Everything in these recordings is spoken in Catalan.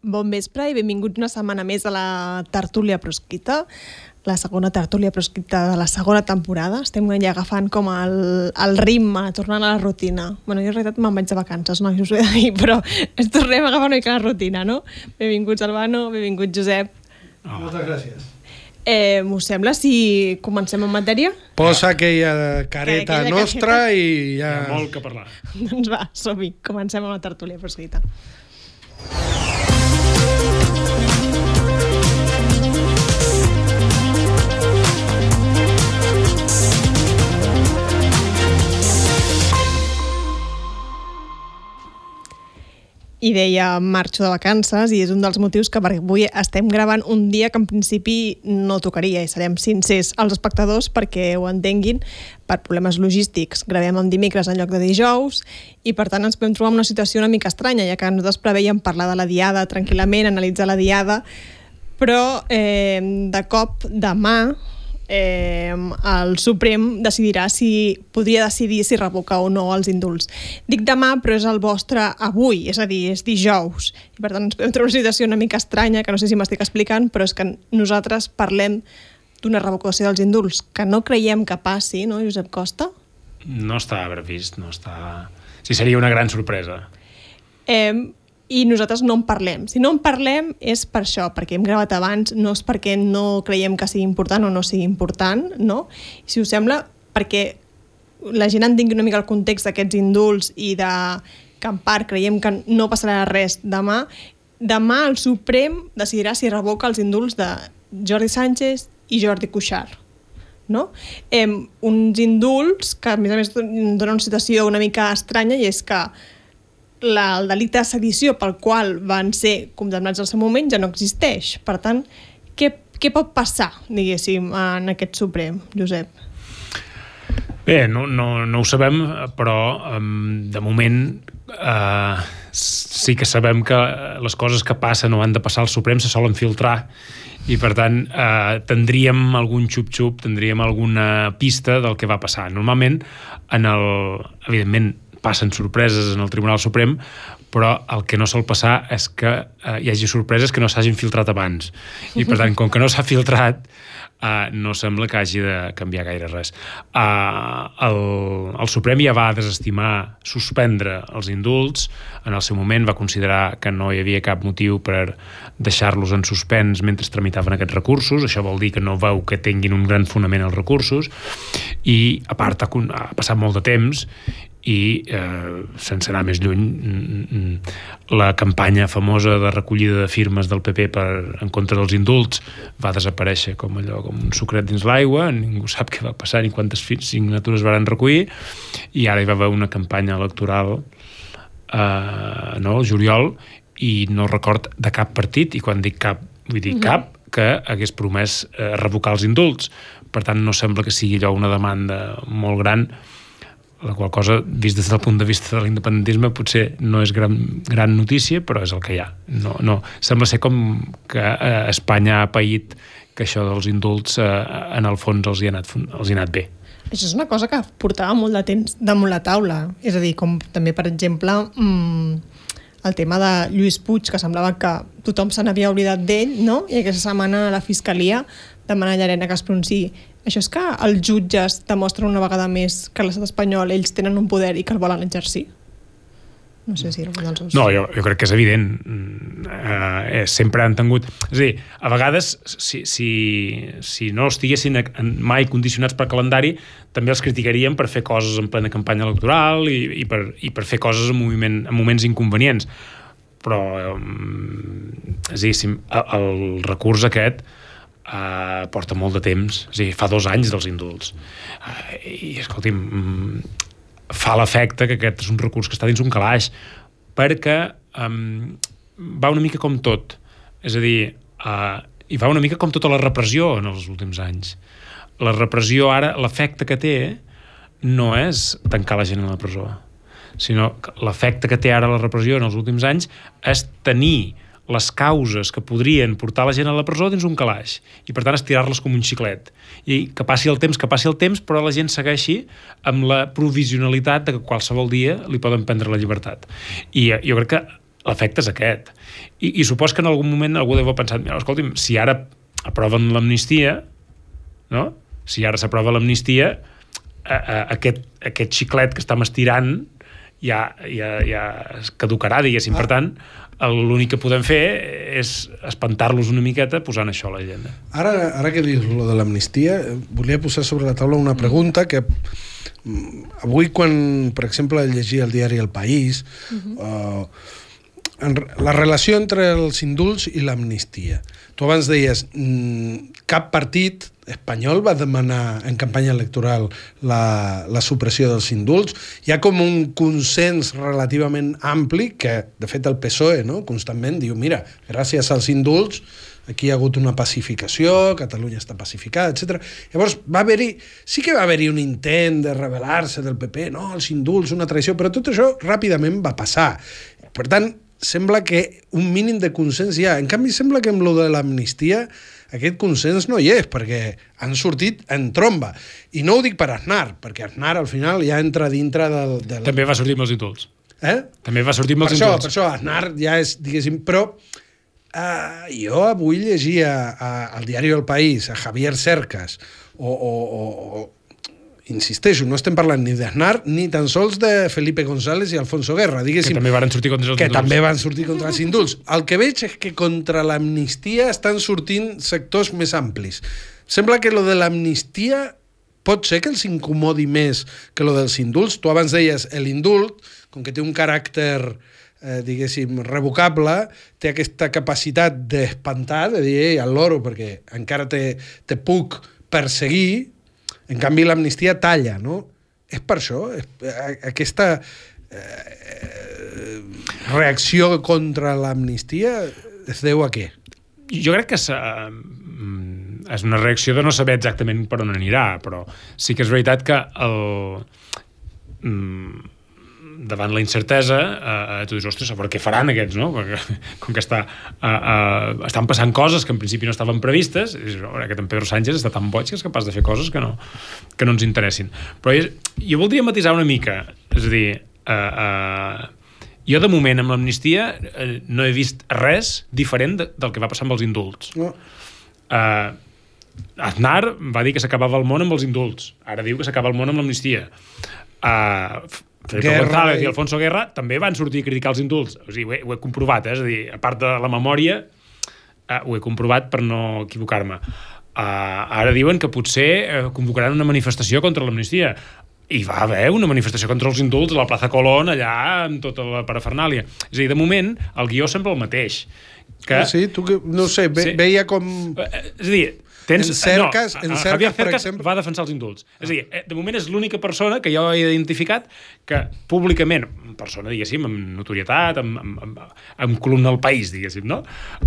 Bon vespre i benvinguts una setmana més a la tertúlia prosquita, la segona tertúlia prosquita de la segona temporada. Estem ja agafant com el, el ritme, tornant a la rutina. bueno, jo en realitat me'n vaig de vacances, no? us ho he de dir, però ens tornem a agafar una mica la rutina, no? Benvinguts, Albano, benvinguts, Josep. Oh. Moltes gràcies. Eh, M'ho sembla si comencem en matèria? Posa aquella careta aquella nostra careta. i ja... Hi ha molt que parlar. doncs va, som-hi, comencem amb la tertúlia prosquita. Thank you. I deia marxo de vacances i és un dels motius que per avui estem gravant un dia que en principi no tocaria i serem sincers als espectadors perquè ho entenguin per problemes logístics. Gravem en dimecres en lloc de dijous i per tant ens podem trobar en una situació una mica estranya ja que nosaltres preveiem parlar de la diada tranquil·lament, analitzar la diada però eh, de cop demà eh, el Suprem decidirà si podria decidir si revoca o no els indults. Dic demà, però és el vostre avui, és a dir, és dijous. I per tant ens podem trobar una situació una mica estranya, que no sé si m'estic explicant, però és que nosaltres parlem d'una revocació dels indults, que no creiem que passi, no, Josep Costa? No està previst, no està... Sí, seria una gran sorpresa. Eh, i nosaltres no en parlem. Si no en parlem és per això, perquè hem gravat abans, no és perquè no creiem que sigui important o no sigui important, no? Si us sembla, perquè la gent entengui una mica el context d'aquests indults i de que en part creiem que no passarà res demà, demà el Suprem decidirà si revoca els indults de Jordi Sánchez i Jordi Cuixart no? Eh, uns indults que a més a més donen una situació una mica estranya i és que la, el delicte de sedició pel qual van ser condemnats al seu moment ja no existeix. Per tant, què, què pot passar, diguéssim, en aquest Suprem, Josep? Bé, no, no, no ho sabem, però um, de moment uh, sí que sabem que les coses que passen o han de passar al Suprem se solen filtrar i per tant eh, tindríem algun xup-xup, tindríem alguna pista del que va passar. Normalment, en el, evidentment, passen sorpreses en el Tribunal Suprem, però el que no sol passar és que eh, hi hagi sorpreses que no s'hagin filtrat abans. I, per tant, com que no s'ha filtrat, eh, no sembla que hagi de canviar gaire res. Eh, el, el Suprem ja va desestimar suspendre els indults, en el seu moment va considerar que no hi havia cap motiu per deixar-los en suspens mentre tramitaven aquests recursos, això vol dir que no veu que tinguin un gran fonament els recursos, i a part ha, ha passat molt de temps i eh, sense anar més lluny mm, mm, la campanya famosa de recollida de firmes del PP per, en contra dels indults va desaparèixer com allò com un sucret dins l'aigua ningú sap què va passar ni quantes signatures varen recollir i ara hi va haver una campanya electoral eh, no, el juliol i no record de cap partit i quan dic cap, vull dir cap que hagués promès eh, revocar els indults. Per tant no sembla que sigui allò una demanda molt gran la qual cosa, vist des del punt de vista de l'independentisme, potser no és gran, gran notícia, però és el que hi ha. No, no. Sembla ser com que eh, Espanya ha paït que això dels indults eh, en el fons els hi, ha anat, els hi ha anat bé. Això és una cosa que portava molt de temps damunt la taula. És a dir, com també, per exemple, mmm, el tema de Lluís Puig, que semblava que tothom se n'havia oblidat d'ell, no? i aquesta setmana la Fiscalia demana a Llarena que es pronunciï això és que els jutges demostren una vegada més que l'estat espanyol ells tenen un poder i que el volen exercir? No sé si algun dels dos... No, jo, jo crec que és evident. Eh, sempre han tingut... És a dir, a vegades, si, si, si no estiguessin mai condicionats per calendari, també els criticarien per fer coses en plena campanya electoral i, i, per, i per fer coses en, moviment, en moments inconvenients. Però, eh, és a dir, si, el, el recurs aquest eh, porta molt de temps, és a dir, fa dos anys dels indults. Eh, I, escolti'm, mm, fa l'efecte que aquest és un recurs que està dins un calaix, perquè um, va una mica com tot. És a dir, uh, i va una mica com tota la repressió en els últims anys. La repressió ara, l'efecte que té no és tancar la gent a la presó, sinó l'efecte que té ara la repressió en els últims anys és tenir les causes que podrien portar la gent a la presó dins un calaix i per tant estirar-les com un xiclet i que passi el temps, que passi el temps però la gent segueixi amb la provisionalitat de que qualsevol dia li poden prendre la llibertat i eh, jo crec que l'efecte és aquest. I, I supos que en algun moment algú deu haver pensat, mira, escolti'm, si ara aproven l'amnistia, no? si ara s'aprova l'amnistia, aquest, aquest xiclet que estem estirant ja, ja, ja es caducarà, diguéssim. Ah. Per tant, l'únic que podem fer és espantar-los una miqueta posant això a l'agenda. Ara, ara que dius lo de l'amnistia, volia posar sobre la taula una pregunta que mm, avui quan, per exemple, llegia el diari El País, uh -huh. uh, en, la relació entre els indults i l'amnistia. Tu abans deies, mm, cap partit espanyol va demanar en campanya electoral la, la supressió dels indults. Hi ha com un consens relativament ampli que, de fet, el PSOE no? constantment diu mira, gràcies als indults aquí hi ha hagut una pacificació, Catalunya està pacificada, etc. Llavors va haver-hi, sí que va haver-hi un intent de rebel·lar-se del PP, no, els indults, una traïció, però tot això ràpidament va passar. Per tant, sembla que un mínim de consens hi ha. En canvi, sembla que amb lo de l'amnistia aquest consens no hi és, perquè han sortit en tromba. I no ho dic per Aznar, perquè Aznar al final ja entra dintre del... del... També va sortir amb els indults. Eh? També va sortir amb els per això. Per això, Aznar ja és, diguéssim... Però uh, jo avui llegia al diari El País, a Javier Cercas, o, o, o, insisteixo, no estem parlant ni d'Aznar ni tan sols de Felipe González i Alfonso Guerra, diguéssim. Que també van sortir contra els que indults. també van sortir contra els indults. El que veig és que contra l'amnistia estan sortint sectors més amplis. Sembla que lo de l'amnistia pot ser que els incomodi més que lo dels indults. Tu abans deies l'indult, com que té un caràcter eh, diguéssim, revocable, té aquesta capacitat d'espantar, de dir, ei, al loro, perquè encara te, te puc perseguir, en canvi, l'amnistia talla, no? És per això, és, aquesta eh, reacció contra l'amnistia es deu a què? Jo crec que uh, és una reacció de no saber exactament per on anirà, però sí que és veritat que el... Mm, davant la incertesa, eh, tu dius, ostres, però què faran aquests, no? Perquè, com que està, eh, eh, estan passant coses que en principi no estaven previstes, és, aquest en Pedro Sánchez està tan boig que és capaç de fer coses que no, que no ens interessin. Però jo, jo voldria matisar una mica, és a dir, eh, eh, jo de moment amb l'amnistia eh, no he vist res diferent de, del que va passar amb els indults. No. Eh, Aznar va dir que s'acabava el món amb els indults. Ara diu que s'acaba el món amb l'amnistia. Uh, Felipe Guerra González i... i Alfonso Guerra també van sortir a criticar els indults. O sigui, ho he, ho he comprovat, eh? és a dir, a part de la memòria, eh, ho he comprovat per no equivocar-me. Uh, ara diuen que potser uh, convocaran una manifestació contra l'amnistia. I va haver una manifestació contra els indults a la plaça Colón, allà, amb tota la parafernàlia. És a dir, de moment, el guió sempre el mateix. Que... Ah, sí, tu que, no sé, ve, sí. veia com... És a dir, Tens, en cerques, no, en cerques, Javier Cercas per exemple... va defensar els indults. Ah. És a dir, eh, de moment és l'única persona que jo he identificat que públicament, persona, diguéssim, amb notorietat, amb, amb, amb, amb columna del país, diguéssim, no?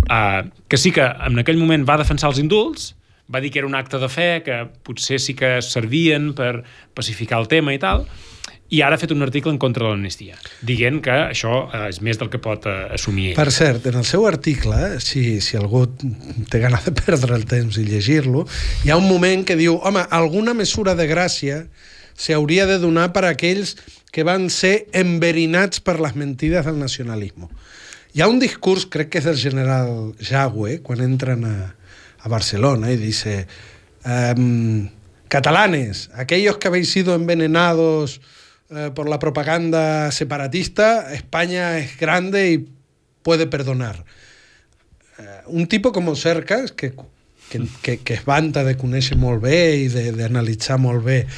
Uh, que sí que en aquell moment va defensar els indults, va dir que era un acte de fe, que potser sí que servien per pacificar el tema i tal, i ara ha fet un article en contra de l'amnistia, dient que això eh, és més del que pot eh, assumir ell. Per cert, en el seu article, si, si algú té gana de perdre el temps i llegir-lo, hi ha un moment que diu, home, alguna mesura de gràcia s'hauria de donar per a aquells que van ser enverinats per les mentides del nacionalisme. Hi ha un discurs, crec que és del general Jagüe, quan entren a, a Barcelona, i dice, um, catalanes, aquellos que habéis sido envenenados eh, por la propaganda separatista, España es grande y puede perdonar. Eh, un tipo com Cercas, que, que, que, que es vanta de conèixer molt bé i d'analitzar molt bé eh,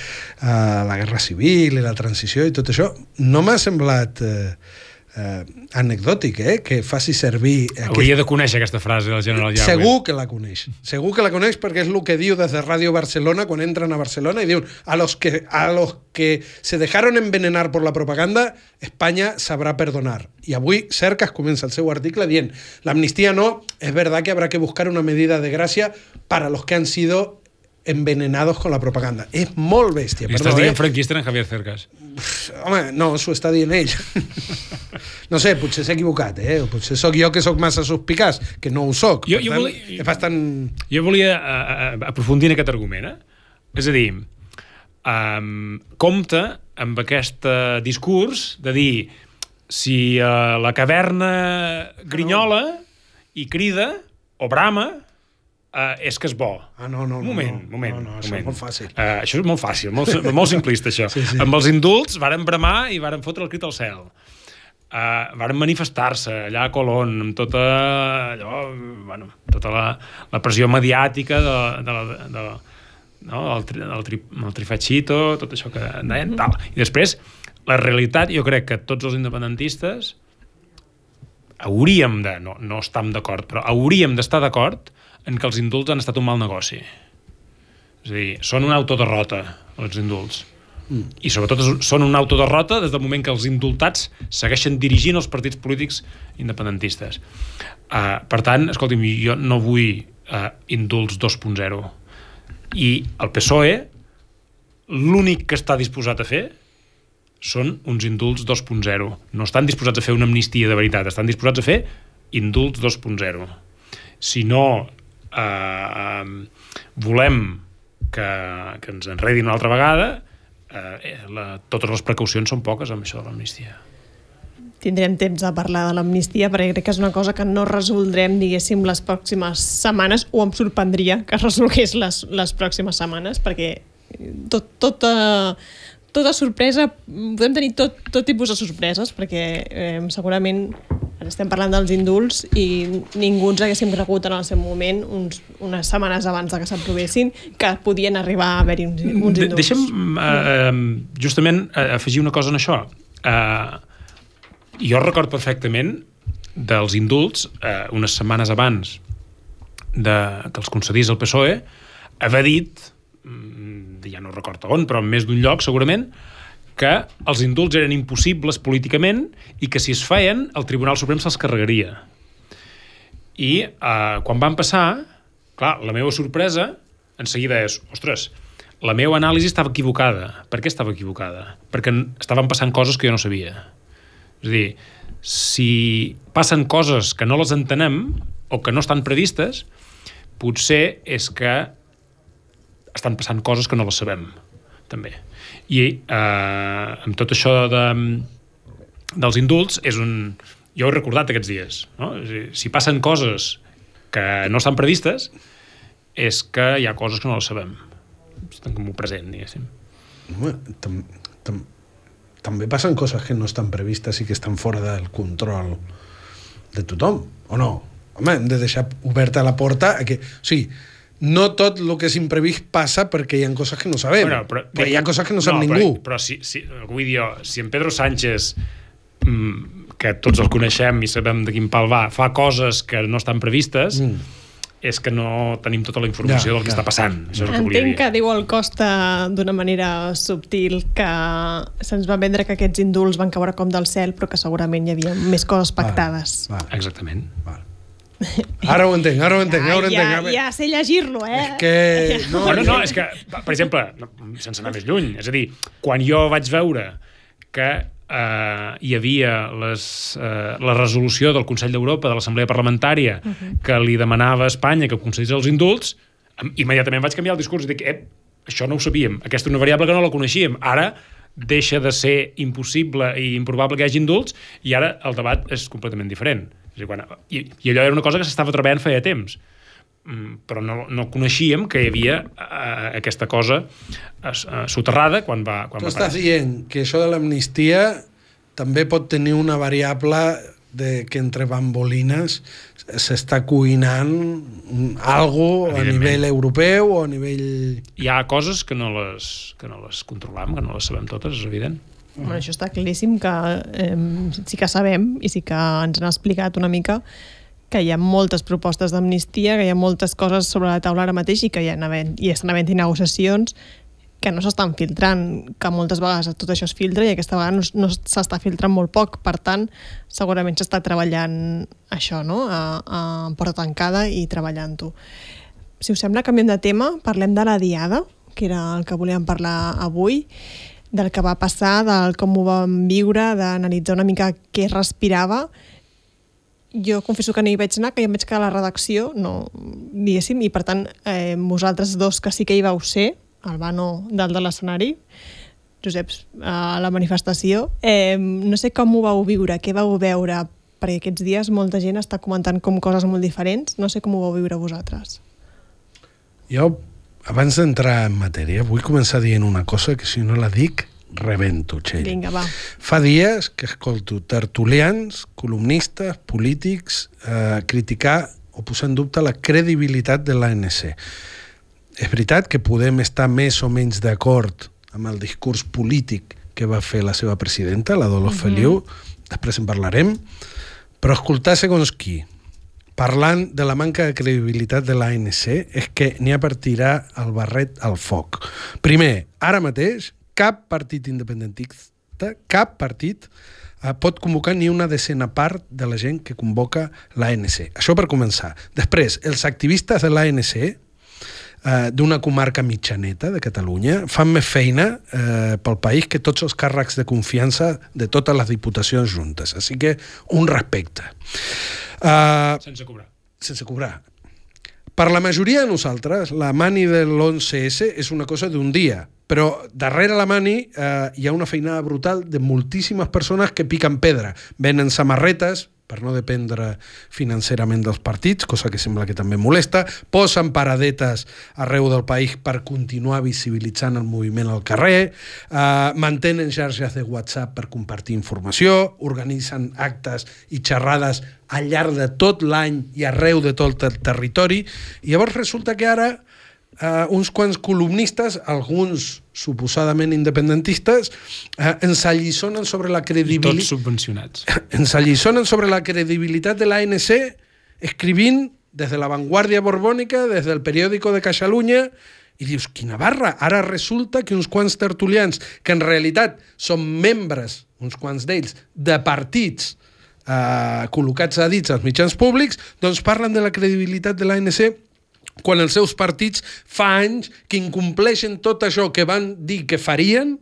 la guerra civil i la transició i tot això, no m'ha semblat... Eh, eh, anecdòtic, eh? que faci servir... Aquest... Hauria de conèixer aquesta frase del general Yahweh. Segur que la coneix. Segur que la coneix perquè és el que diu des de Ràdio Barcelona quan entren a Barcelona i diuen a los que, a los que se dejaron envenenar por la propaganda España sabrá perdonar. I avui Cercas comença el seu article dient l'amnistia no, és verdad que habrá que buscar una medida de gràcia para los que han sido envenenados con la propaganda. És molt bèstia. Li estàs dient eh? franquista en Javier Cercas? Home, no, s'ho està dient ell. no sé, potser s'ha equivocat, eh? Potser sóc jo que sóc massa suspicàs, que no ho sóc. Jo, jo, tant, volia, és bastant... jo volia uh, aprofundir en aquest argument, eh? És a dir, um, compte amb aquest uh, discurs de dir si uh, la caverna grinyola i crida, o brama, uh, és que és bo. Ah, no, no, moment, no, no. moment. No, no, això moment. és molt fàcil. Uh, això és molt fàcil, molt, molt simplista, això. Sí, sí. Amb els indults varen bramar i varen fotre el crit al cel. Uh, varen manifestar-se allà a Colón amb tota, allò, bueno, tota la, la pressió mediàtica de, de, la, de, la, no? el, tri, el, tri, el trifachito, tot això que deien, tal. I després, la realitat, jo crec que tots els independentistes hauríem de, no, no estem d'acord, però hauríem d'estar d'acord en que els indults han estat un mal negoci. És a dir, són una autoderrota, els indults. Mm. I sobretot són una autoderrota des del moment que els indultats segueixen dirigint els partits polítics independentistes. Uh, per tant, escolti'm, jo no vull uh, indults 2.0. I el PSOE l'únic que està disposat a fer són uns indults 2.0. No estan disposats a fer una amnistia de veritat, estan disposats a fer indults 2.0. Si no eh, volem que, que ens enredin una altra vegada, eh, la, totes les precaucions són poques amb això de l'amnistia. Tindrem temps de parlar de l'amnistia perquè crec que és una cosa que no resoldrem, diguéssim, les pròximes setmanes o em sorprendria que es resolgués les, les pròximes setmanes perquè tot, tota, tota sorpresa, podem tenir tot, tot tipus de sorpreses perquè eh, segurament ara estem parlant dels indults i ningú ens haguéssim cregut en el seu moment uns, unes setmanes abans de que s'aprovessin que podien arribar a haver-hi uns, uns De indults. Deixa'm eh, justament eh, afegir una cosa en això. Eh, jo record perfectament dels indults, eh, unes setmanes abans de, que els concedís el PSOE, haver dit, mm, ja no recordo on, però en més d'un lloc segurament, que els indults eren impossibles políticament i que si es feien el Tribunal Suprem se'ls carregaria. I eh, quan van passar, clar, la meva sorpresa en seguida és, ostres, la meva anàlisi estava equivocada. Per què estava equivocada? Perquè estaven passant coses que jo no sabia. És a dir, si passen coses que no les entenem o que no estan previstes, potser és que estan passant coses que no les sabem, també. I eh, amb tot això de, dels indults, és un... jo ho he recordat aquests dies. No? Si passen coses que no estan previstes, és que hi ha coses que no les sabem. Estan com present, diguéssim. Home, tam, tam, també passen coses que no estan previstes i que estan fora del control de tothom, o no? Home, hem de deixar oberta la porta a que... O sigui, no tot el que és imprevist passa perquè hi ha coses que no sabem. Bueno, però, però hi ha coses que no sap no, ningú. Però, però si, si, vull dir jo, si en Pedro Sánchez mm, que tots el coneixem i sabem de quin pal va, fa coses que no estan previstes, mm. és que no tenim tota la informació Ja, del que ja. està passant. Això és el que volia Entenc dir. que diu el Costa d'una manera subtil que se'ns va vendre que aquests indults van caure com del cel, però que segurament hi havia més coses pactades. Val, val, Exactament. val. Ara ho entenc, ara ho entenc, ara ho ja, entenc. ja, ja sé llegir-lo, eh? És que... No, Bueno, no, és que, per exemple, no, sense anar més lluny, és a dir, quan jo vaig veure que eh, hi havia les, eh, la resolució del Consell d'Europa, de l'Assemblea Parlamentària, uh -huh. que li demanava a Espanya que concedís els indults, immediatament vaig canviar el discurs i dic, eh, això no ho sabíem, aquesta és una variable que no la coneixíem, ara deixa de ser impossible i improbable que hi hagi indults i ara el debat és completament diferent. Dir, quan, i, I allò era una cosa que s'estava treballant feia temps. Mm, però no, no coneixíem que hi havia uh, aquesta cosa uh, soterrada quan va, quan Tu va estàs dient que això de l'amnistia també pot tenir una variable de que entre bambolines s'està cuinant algo a nivell europeu o a nivell... Hi ha coses que no les, que no les controlam, que no les sabem totes, és evident. Bueno, això està claríssim que eh, sí que sabem i sí que ens han explicat una mica que hi ha moltes propostes d'amnistia, que hi ha moltes coses sobre la taula ara mateix i que hi, ha havent, hi estan havent negociacions que no s'estan filtrant, que moltes vegades tot això es filtra i aquesta vegada no, no s'està filtrant molt poc, per tant segurament s'està treballant això, no? A, a porta tancada i treballant-ho. Si us sembla, canviem de tema, parlem de la diada, que era el que volíem parlar avui, del que va passar, del com ho vam viure, d'analitzar una mica què respirava. Jo confesso que no hi vaig anar, que ja em vaig quedar a la redacció, no, diguéssim, i per tant, eh, vosaltres dos que sí que hi vau ser, el Bano dalt de l'escenari, Josep, a la manifestació. Eh, no sé com ho vau viure, què vau veure, perquè aquests dies molta gent està comentant com coses molt diferents. No sé com ho vau viure vosaltres. Jo, abans d'entrar en matèria, vull començar dient una cosa que si no la dic, rebento, Txell. Vinga, va. Fa dies que escolto tertulians, columnistes, polítics, eh, criticar o posar en dubte la credibilitat de l'ANC. És veritat que podem estar més o menys d'acord amb el discurs polític que va fer la seva presidenta, la Dolors uh -huh. Feliu, després en parlarem, però escoltar segons qui, parlant de la manca de credibilitat de l'ANC, és que n'hi ha per tirar el barret al foc. Primer, ara mateix, cap partit independentista, cap partit, eh, pot convocar ni una decena part de la gent que convoca l'ANC. Això per començar. Després, els activistes de l'ANC, eh, d'una comarca mitjaneta de Catalunya, fan més feina eh, pel país que tots els càrrecs de confiança de totes les diputacions juntes. Així que un respecte. Uh, sense cobrar. Sense cobrar. Per la majoria de nosaltres, la mani de l'11S és una cosa d'un dia, però darrere la mani eh, hi ha una feinada brutal de moltíssimes persones que piquen pedra. Venen samarretes, per no dependre financerament dels partits, cosa que sembla que també molesta, posen paradetes arreu del país per continuar visibilitzant el moviment al carrer, eh, mantenen xarxes de WhatsApp per compartir informació, organitzen actes i xerrades al llarg de tot l'any i arreu de tot el territori, i llavors resulta que ara eh, uns quants columnistes, alguns suposadament independentistes, eh, ens alliçonen sobre la credibilitat... Tots subvencionats. Ens alliçonen sobre la credibilitat de l'ANC escrivint des de la Vanguardia Borbònica, des del periòdico de Caixalunya, i dius, quina barra, ara resulta que uns quants tertulians, que en realitat són membres, uns quants d'ells, de partits eh, col·locats a dits als mitjans públics, doncs parlen de la credibilitat de l'ANC quan els seus partits fa anys que incompleixen tot això que van dir que farien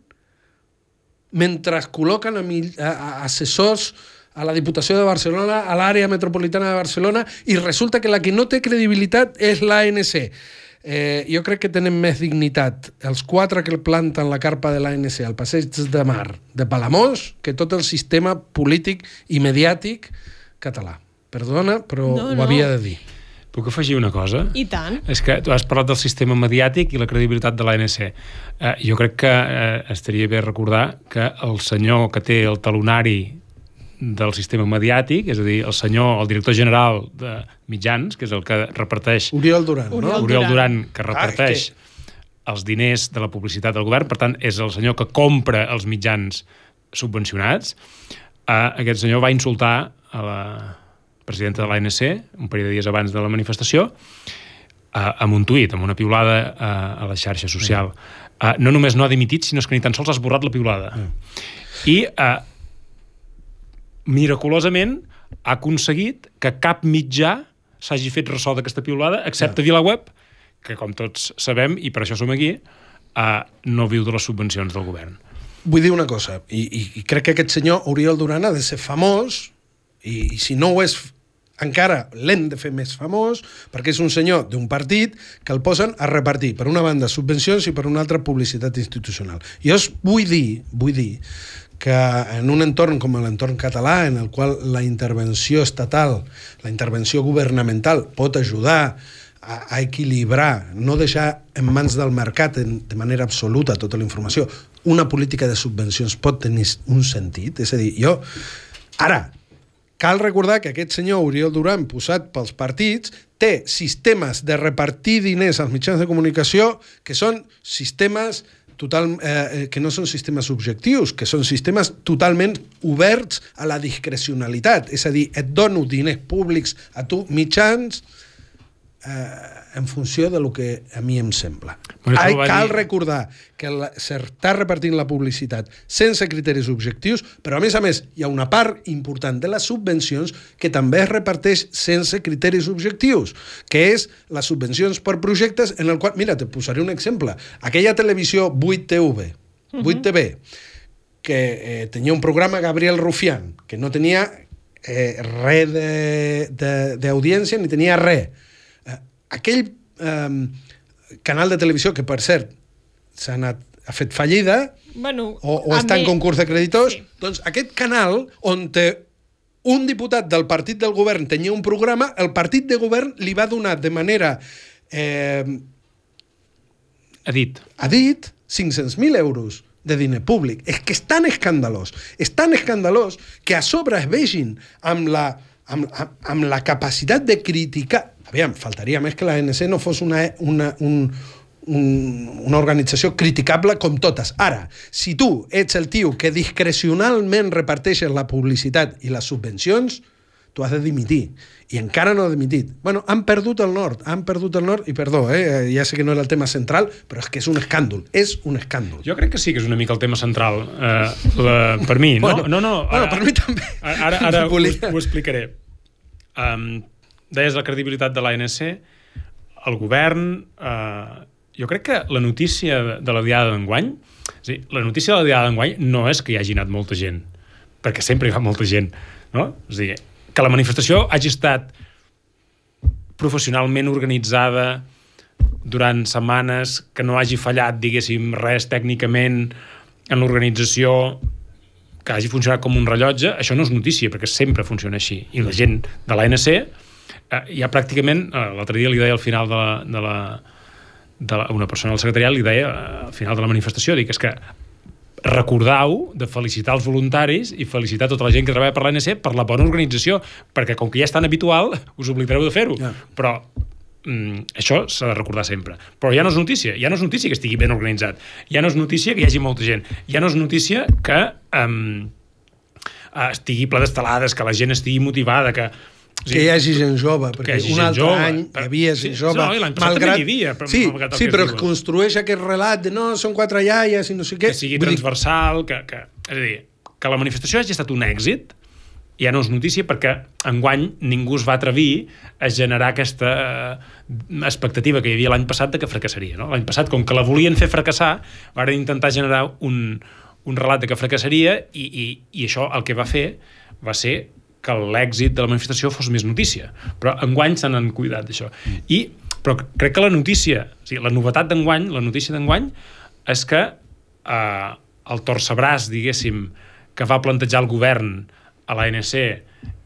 mentre col·loquen a, a, a assessors a la Diputació de Barcelona, a l'àrea metropolitana de Barcelona, i resulta que la que no té credibilitat és l'ANC. Eh, jo crec que tenen més dignitat els quatre que planten la carpa de l'ANC al passeig de mar de Palamós que tot el sistema polític i mediàtic català. Perdona, però no, no. ho havia de dir. Puc afegir una cosa? I tant. És que tu has parlat del sistema mediàtic i la credibilitat de l'ANC. Eh, jo crec que eh, estaria bé recordar que el senyor que té el talonari del sistema mediàtic, és a dir, el senyor, el director general de mitjans, que és el que reparteix... Oriol Duran, no? Oriol, Oriol Duran, que reparteix ah, que... els diners de la publicitat del govern, per tant, és el senyor que compra els mitjans subvencionats. Eh, aquest senyor va insultar a la, presidenta de l'ANC, un parell de dies abans de la manifestació, eh, amb un tuit, amb una piulada eh, a la xarxa social. Eh, no només no ha dimitit, sinó que ni tan sols ha esborrat la piulada. I, eh, miraculosament, ha aconseguit que cap mitjà s'hagi fet ressò d'aquesta piulada, excepte VilaWeb, que, com tots sabem, i per això som aquí, eh, no viu de les subvencions del govern. Vull dir una cosa, i, i, i crec que aquest senyor, Oriol Duran, ha de ser famós, i, i si no ho és encara l'hem de fer més famós perquè és un senyor d'un partit que el posen a repartir, per una banda, subvencions i per una altra publicitat institucional. Jo us vull dir, vull dir que en un entorn com l'entorn català, en el qual la intervenció estatal, la intervenció governamental pot ajudar a, a equilibrar, no deixar en mans del mercat en, de manera absoluta tota la informació, una política de subvencions pot tenir un sentit. És a dir, jo... Ara, Cal recordar que aquest senyor Oriol Duran, posat pels partits, té sistemes de repartir diners als mitjans de comunicació que són sistemes total, eh, eh, que no són sistemes objectius, que són sistemes totalment oberts a la discrecionalitat. És a dir, et dono diners públics a tu, mitjans, eh, en funció de lo que a mi em sembla. Bueno, Ai, cal dir... recordar que s'està repartint la publicitat sense criteris objectius, però a més a més hi ha una part important de les subvencions que també es reparteix sense criteris objectius, que és les subvencions per projectes en el qual... Mira, te posaré un exemple. Aquella televisió 8TV, 8TV, que eh, tenia un programa Gabriel Rufián, que no tenia eh, res d'audiència ni tenia res aquell eh, canal de televisió que, per cert, s'ha anat ha fet fallida Bueno, o, o està en mi- concurs de creditors, Sí. doncs aquest canal on té un diputat del partit del govern tenia un programa, el partit de govern li va donar de manera eh, Ha dit. ha dit 500.000 euros de diner públic. És que és tan escandalós, és tan escandalós que a sobre es vegin amb la, amb, amb, amb la capacitat de criticar... Aviam, faltaria més que la ANC no fos una, una, un, un, una organització criticable com totes. Ara, si tu ets el tio que discrecionalment reparteixes la publicitat i les subvencions, tu has de dimitir. I encara no ha dimitit. Bueno, han perdut el nord, han perdut el nord, i perdó, eh, ja sé que no era el tema central, però és que és un escàndol, és un escàndol. Jo crec que sí que és una mica el tema central, eh, la, per mi. No, Bueno, no, no. bueno, per mi també. Ara, ara ho, Volia- ho explicaré. Um, deies la credibilitat de l'ANC, el govern... Eh, jo crec que la notícia de, la diada d'enguany, és dir, la notícia de la diada d'enguany no és que hi hagi anat molta gent, perquè sempre hi va molta gent, no? És dir, que la manifestació hagi estat professionalment organitzada durant setmanes, que no hagi fallat, diguéssim, res tècnicament en l'organització, que hagi funcionat com un rellotge, això no és notícia, perquè sempre funciona així. I la gent de l'ANC, ja pràcticament, eh, l'altre dia li deia al final de la, de la, de la, una persona del secretariat li deia eh, al final de la manifestació, dic, és que recordau de felicitar els voluntaris i felicitar tota la gent que treballa per l'ANC per la bona organització, perquè com que ja és tan habitual, us oblidareu de fer-ho. Ja. Però mm, això s'ha de recordar sempre. Però ja no és notícia, ja no és notícia que estigui ben organitzat, ja no és notícia que hi hagi molta gent, ja no és notícia que um, estigui ple d'estelades, que la gent estigui motivada, que... o que hi hagi gent jove, perquè un altre jove, any però- hi havia sí, gent jove. no, l'any passat també hi havia, però- sí, malgrat sí es però diu. construeix aquest relat de no, són quatre iaies i no sé què. que sigui Vull dir, transversal, que, que, és a dir, que la manifestació hagi estat un èxit, ja no és notícia perquè enguany ningú es va atrevir a generar aquesta eh, expectativa que hi havia l'any passat de que fracassaria. No? L'any passat, com que la volien fer fracassar, van intentar generar un, un relat de que fracassaria i, i, i això el que va fer va ser que l'èxit de la manifestació fos més notícia. Però enguany se n'han cuidat d'això. I, però crec que la notícia, o sigui, la novetat d'enguany, la notícia d'enguany, és que eh, el torcebràs, diguéssim, que va plantejar el govern a l'ANC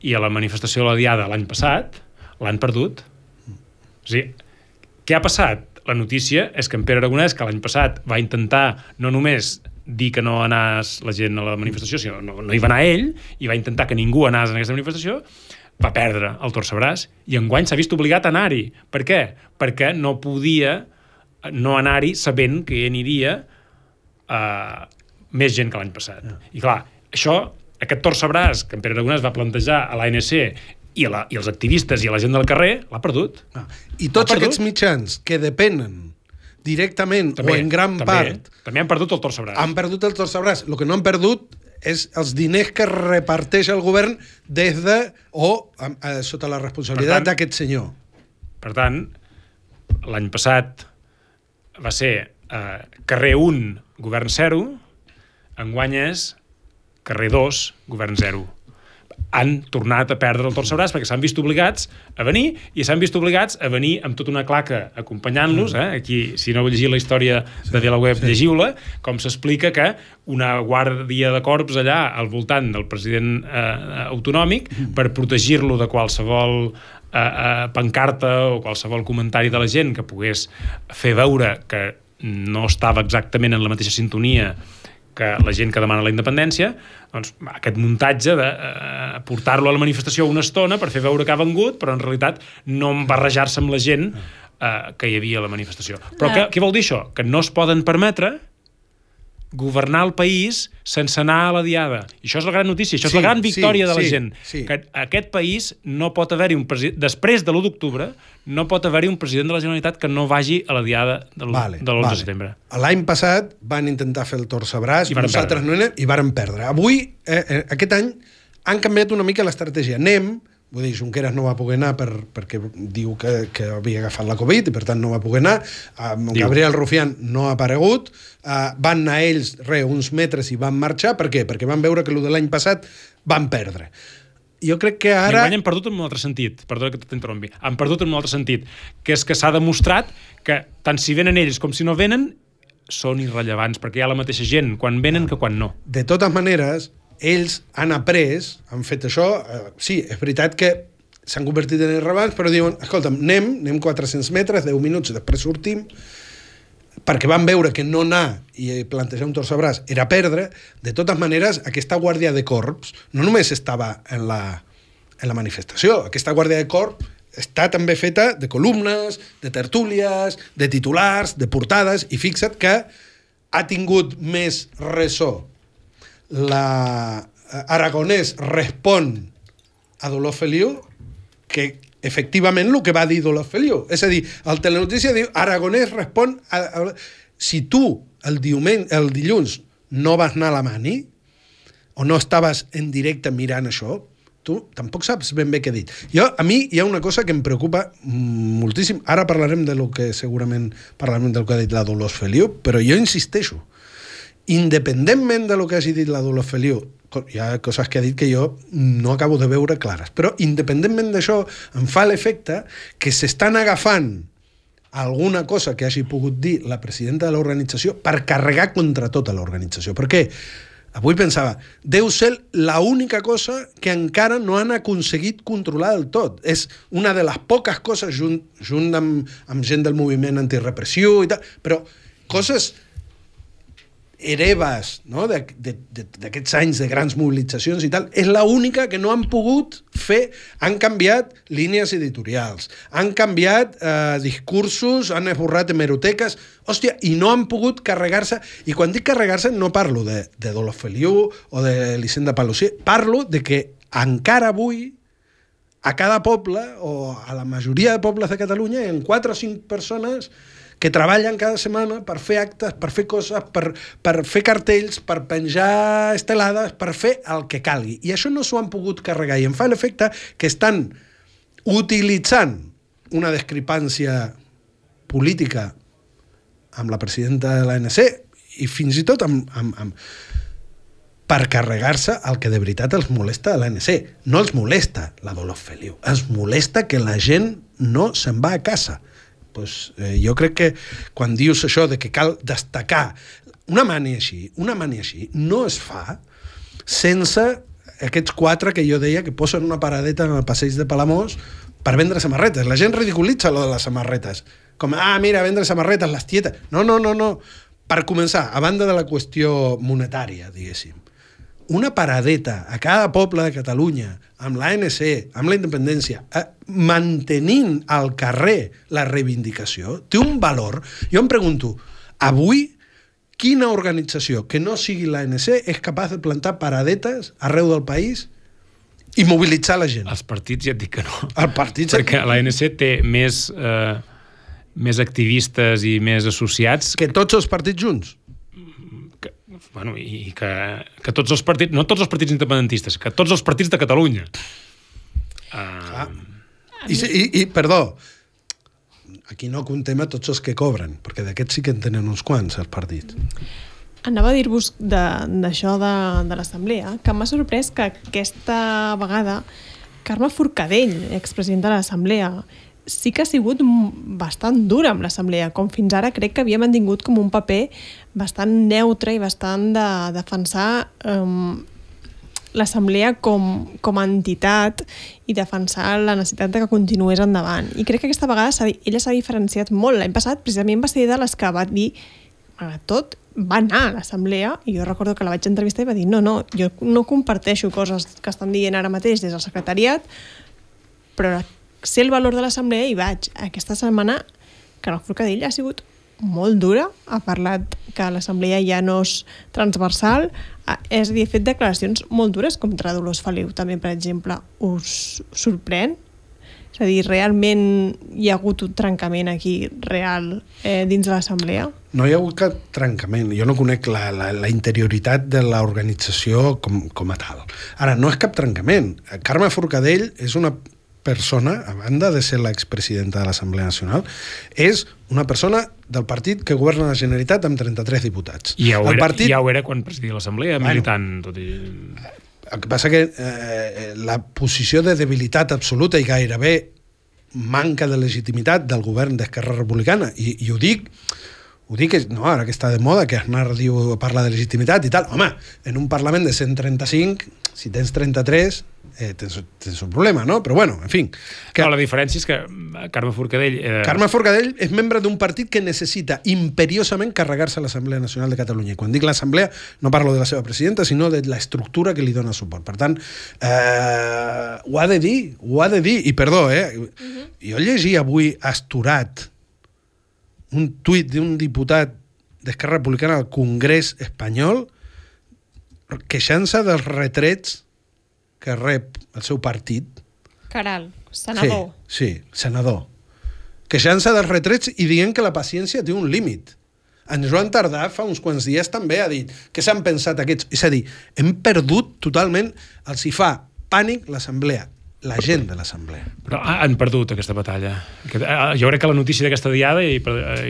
i a la manifestació de la Diada l'any passat, l'han perdut. O sigui, què ha passat? La notícia és que en Pere Aragonès, que l'any passat va intentar no només dir que no anés la gent a la manifestació, sinó no, no hi va anar ell, i va intentar que ningú anés en aquesta manifestació, va perdre el torcebràs i enguany s'ha vist obligat a anar-hi. Per què? Perquè no podia no anar-hi sabent que hi aniria uh, més gent que l'any passat. I clar, això, aquest torcebràs que en Pere Aragonès va plantejar a l'ANC i, a la, i els activistes i a la gent del carrer, l'ha perdut. Ah, I tots perdut? aquests mitjans que depenen directament o en gran també, part També han perdut el torcebràs. han perdut el torcebràs. El que no han perdut és els diners que reparteix el govern des de o eh, sota la responsabilitat d'aquest senyor. Per tant, l'any passat va ser eh, carrer 1, govern 0, enguany és carrer 2, govern 0. Han tornat a perdre el torcebràs perquè s'han vist obligats a venir i s'han vist obligats a venir amb tota una claca acompanyant-los. Eh? Aquí, si no heu llegit la història de la web, sí. llegiu-la, com s'explica que una guàrdia de corps allà al voltant del president eh, autonòmic per protegir-lo de qualsevol eh, eh, pancarta o qualsevol comentari de la gent que pogués fer veure que no estava exactament en la mateixa sintonia que la gent que demana la independència, doncs aquest muntatge de eh, portar-lo a la manifestació una estona per fer veure que ha vengut, però en realitat no barrejar-se amb la gent eh, que hi havia a la manifestació. Però què, què vol dir això? Que no es poden permetre governar el país sense anar a la diada. I això és la gran notícia, això Sí, és la gran sí, victòria de la sí, gent. sí. Que aquest país no pot haver-hi un president... Després de l'1 d'octubre, no pot haver-hi un president de la Generalitat que no vagi a la diada de l'11 Vale, de, l'11 vale. de setembre. L'any passat van intentar fer el torcebràs, nosaltres perdre. no anem, i varen perdre. Avui, eh, eh, aquest any, han canviat una mica l'estratègia. Anem, vull dir, Junqueras no va poder anar per, perquè diu que, que havia agafat la Covid i per tant no va poder anar. Uh. Gabriel Rufián no ha aparegut. Uh, van anar ells, re, uns metres i van marxar. Per què? Perquè van veure que el de l'any passat van perdre. Jo crec que Ara... I han perdut en un altre sentit, perdona que t'interrompi, han perdut en un altre sentit, que és que s'ha demostrat que tant si venen ells com si no venen, són irrellevants, perquè hi ha la mateixa gent, quan venen que quan no. De totes maneres, ells han après, han fet això, eh, sí, és veritat que s'han convertit en irrellevants, però diuen, escolta'm, anem, anem 400 metres, 10 minuts, després sortim, perquè van veure que no anar i plantejar un torç a braç era perdre, de totes maneres, aquesta guàrdia de corps no només estava en la, en la manifestació, aquesta guàrdia de corps està també feta de columnes, de tertúlies, de titulars, de portades, i fixa't que ha tingut més ressò la Aragonès respon a Dolors Feliu que efectivament el que va dir Dolors Feliu. És a dir, el telenotícia diu Aragonès respon a, a, si tu el, diumenge, el dilluns no vas anar a la mani o no estaves en directe mirant això, tu tampoc saps ben bé què he dit. Jo, a mi hi ha una cosa que em preocupa moltíssim. Ara parlarem de lo que segurament parlarem del que ha dit la Dolors Feliu, però jo insisteixo, independentment de lo que hagi dit la Dolors Feliu, hi ha coses que ha dit que jo no acabo de veure clares, però independentment d'això, em fa l'efecte que s'estan agafant alguna cosa que hagi pogut dir la presidenta de l'organització per carregar contra tota l'organització. Per què? Avui pensava, deu ser l'única cosa que encara no han aconseguit controlar del tot. És una de les poques coses, junt, junt amb, amb gent del moviment antirepressió i tal, però coses hereves no? d'aquests anys de grans mobilitzacions i tal, és la única que no han pogut fer. Han canviat línies editorials, han canviat eh, discursos, han esborrat hemeroteques, hòstia, i no han pogut carregar-se, i quan dic carregar-se no parlo de, de Dolors Feliu o de Licenda Palosier, parlo de que encara avui a cada poble o a la majoria de pobles de Catalunya en quatre o cinc persones que treballen cada setmana per fer actes, per fer coses, per, per fer cartells, per penjar estelades, per fer el que calgui. I això no s'ho han pogut carregar i em fa l'efecte que estan utilitzant una discrepància política amb la presidenta de l'ANC i fins i tot amb, amb, amb per carregar-se el que de veritat els molesta a l'ANC. No els molesta la Dolors Feliu, els molesta que la gent no se'n va a casa pues, eh, jo crec que quan dius això de que cal destacar una mani així, una mani així, no es fa sense aquests quatre que jo deia que posen una paradeta en el passeig de Palamós per vendre samarretes. La gent ridiculitza lo de les samarretes. Com, ah, mira, vendre samarretes, les tietes. No, no, no, no. Per començar, a banda de la qüestió monetària, diguéssim, una paradeta a cada poble de Catalunya, amb l'ANC, amb la independència, eh, mantenint al carrer la reivindicació, té un valor. Jo em pregunto, avui quina organització que no sigui l'ANC és capaç de plantar paradetes arreu del país i mobilitzar la gent? Els partits ja et dic que no. Els partits... Perquè l'ANC té més, eh, més activistes i més associats... Que tots els partits junts? Bueno, i que, que tots els partits, no tots els partits independentistes, que tots els partits de Catalunya. Uh... Ah. I, i, I, perdó, aquí no contem a tots els que cobren, perquè d'aquests sí que en tenen uns quants, els partits. Anava a dir-vos d'això de, de, de l'Assemblea, que m'ha sorprès que aquesta vegada Carme Forcadell, expresident de l'Assemblea, sí que ha sigut bastant dura amb l'Assemblea, com fins ara crec que havia mantingut com un paper bastant neutre i bastant de defensar um, l'Assemblea com, com a entitat i defensar la necessitat de que continués endavant. I crec que aquesta vegada ella s'ha diferenciat molt. L'any passat precisament va ser de les que va dir, malgrat tot, va anar a l'assemblea i jo recordo que la vaig entrevistar i va dir no, no, jo no comparteixo coses que estan dient ara mateix des del secretariat però sé el valor de l'assemblea i vaig. Aquesta setmana Carol Forcadell ha sigut molt dura, ha parlat que l'assemblea ja no és transversal, és a dir, ha fet declaracions molt dures contra Dolors Feliu, també, per exemple. Us sorprèn? És a dir, realment hi ha hagut un trencament aquí real eh, dins de l'assemblea? No hi ha hagut cap trencament. Jo no conec la, la, la interioritat de l'organització com, com a tal. Ara, no és cap trencament. Carme Forcadell és una persona, a banda de ser l'expresidenta de l'Assemblea Nacional, és una persona del partit que governa la Generalitat amb 33 diputats. I ja ho, era, partit... ja ho era quan presidia l'Assemblea, bueno, militant. Tot i... El que passa que eh, la posició de debilitat absoluta i gairebé manca de legitimitat del govern d'Esquerra Republicana, i, i ho dic ho dic, no, ara que està de moda, que Aznar diu, parla de legitimitat i tal. Home, en un Parlament de 135, si tens 33, eh, tens, tens un problema, no? Però bueno, en fi. Que... No, la diferència és que eh, Carme Forcadell... Eh... Carme Forcadell és membre d'un partit que necessita imperiosament carregar-se l'Assemblea Nacional de Catalunya. I quan dic l'Assemblea no parlo de la seva presidenta, sinó de l'estructura que li dona suport. Per tant, eh, ho ha de dir, ho ha de dir. I perdó, eh? Uh -huh. Jo llegia avui asturat un tuit d'un diputat d'Esquerra Republicana al Congrés espanyol queixant-se dels retrets que rep el seu partit. Caral, senador. Sí, sí senador. Queixant-se dels retrets i dient que la paciència té un límit. En Joan Tardà fa uns quants dies també ha dit que s'han pensat aquests... És a dir, hem perdut totalment, els hi fa pànic l'assemblea la gent de l'Assemblea. Però han perdut aquesta batalla. Eh, jo crec que la notícia d'aquesta diada, i,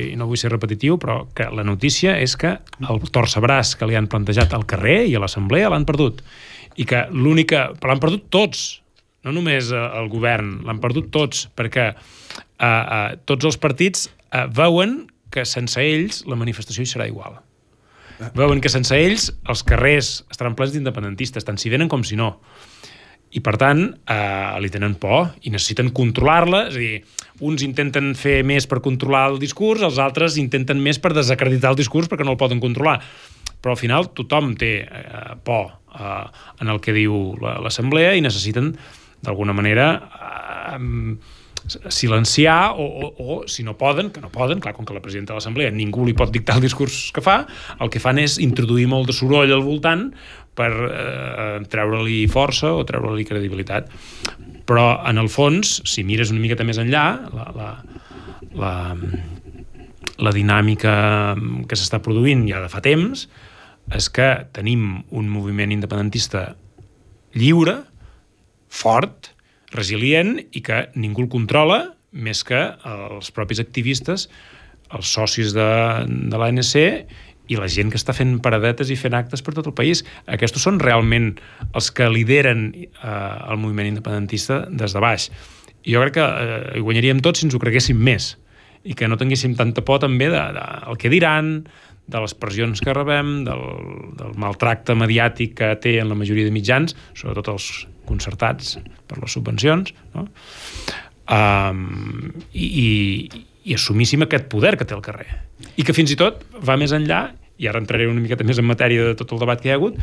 i no vull ser repetitiu, però que la notícia és que el torcebràs que li han plantejat al carrer i a l'Assemblea l'han perdut. I que l'única... Però l'han perdut tots, no només eh, el govern, l'han perdut tots, perquè uh, uh, tots els partits uh, veuen que sense ells la manifestació hi serà igual. Veuen que sense ells els carrers estaran plens d'independentistes, tant si venen com si no i per tant eh, li tenen por i necessiten controlar-la, és a dir, uns intenten fer més per controlar el discurs, els altres intenten més per desacreditar el discurs perquè no el poden controlar. Però al final tothom té eh, por eh, en el que diu l'Assemblea i necessiten d'alguna manera eh, silenciar o, o, o, si no poden, que no poden, clar, com que la presidenta de l'Assemblea ningú li pot dictar el discurs que fa, el que fan és introduir molt de soroll al voltant per eh, treure-li força o treure-li credibilitat. Però, en el fons, si mires una miqueta més enllà, la, la, la, la dinàmica que s'està produint ja de fa temps és que tenim un moviment independentista lliure, fort, resilient i que ningú el controla més que els propis activistes, els socis de, de l'ANC i la gent que està fent paradetes i fent actes per tot el país. Aquests són realment els que lideren eh, el moviment independentista des de baix. I jo crec que eh, guanyaríem tots si ens ho creguéssim més i que no tinguéssim tanta por també de, de, el que diran, de les pressions que rebem, del, del maltracte mediàtic que té en la majoria de mitjans, sobretot els concertats per les subvencions, no? um, i, i, i assumíssim aquest poder que té el carrer. I que fins i tot va més enllà, i ara entraré una miqueta més en matèria de tot el debat que hi ha hagut,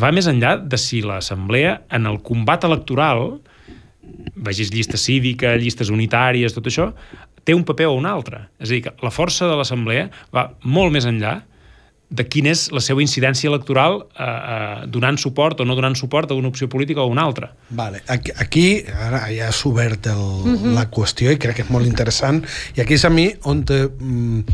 va més enllà de si l'Assemblea, en el combat electoral, vegis llista cívica, llistes unitàries, tot això, té un paper o un altre. És a dir, que la força de l'Assemblea va molt més enllà de quina és la seva incidència electoral eh, eh, donant suport o no donant suport a una opció política o a una altra. Vale. Aquí, aquí ara ja has obert el, mhm. -huh. la qüestió i crec que és molt interessant i aquí és a mi on mm,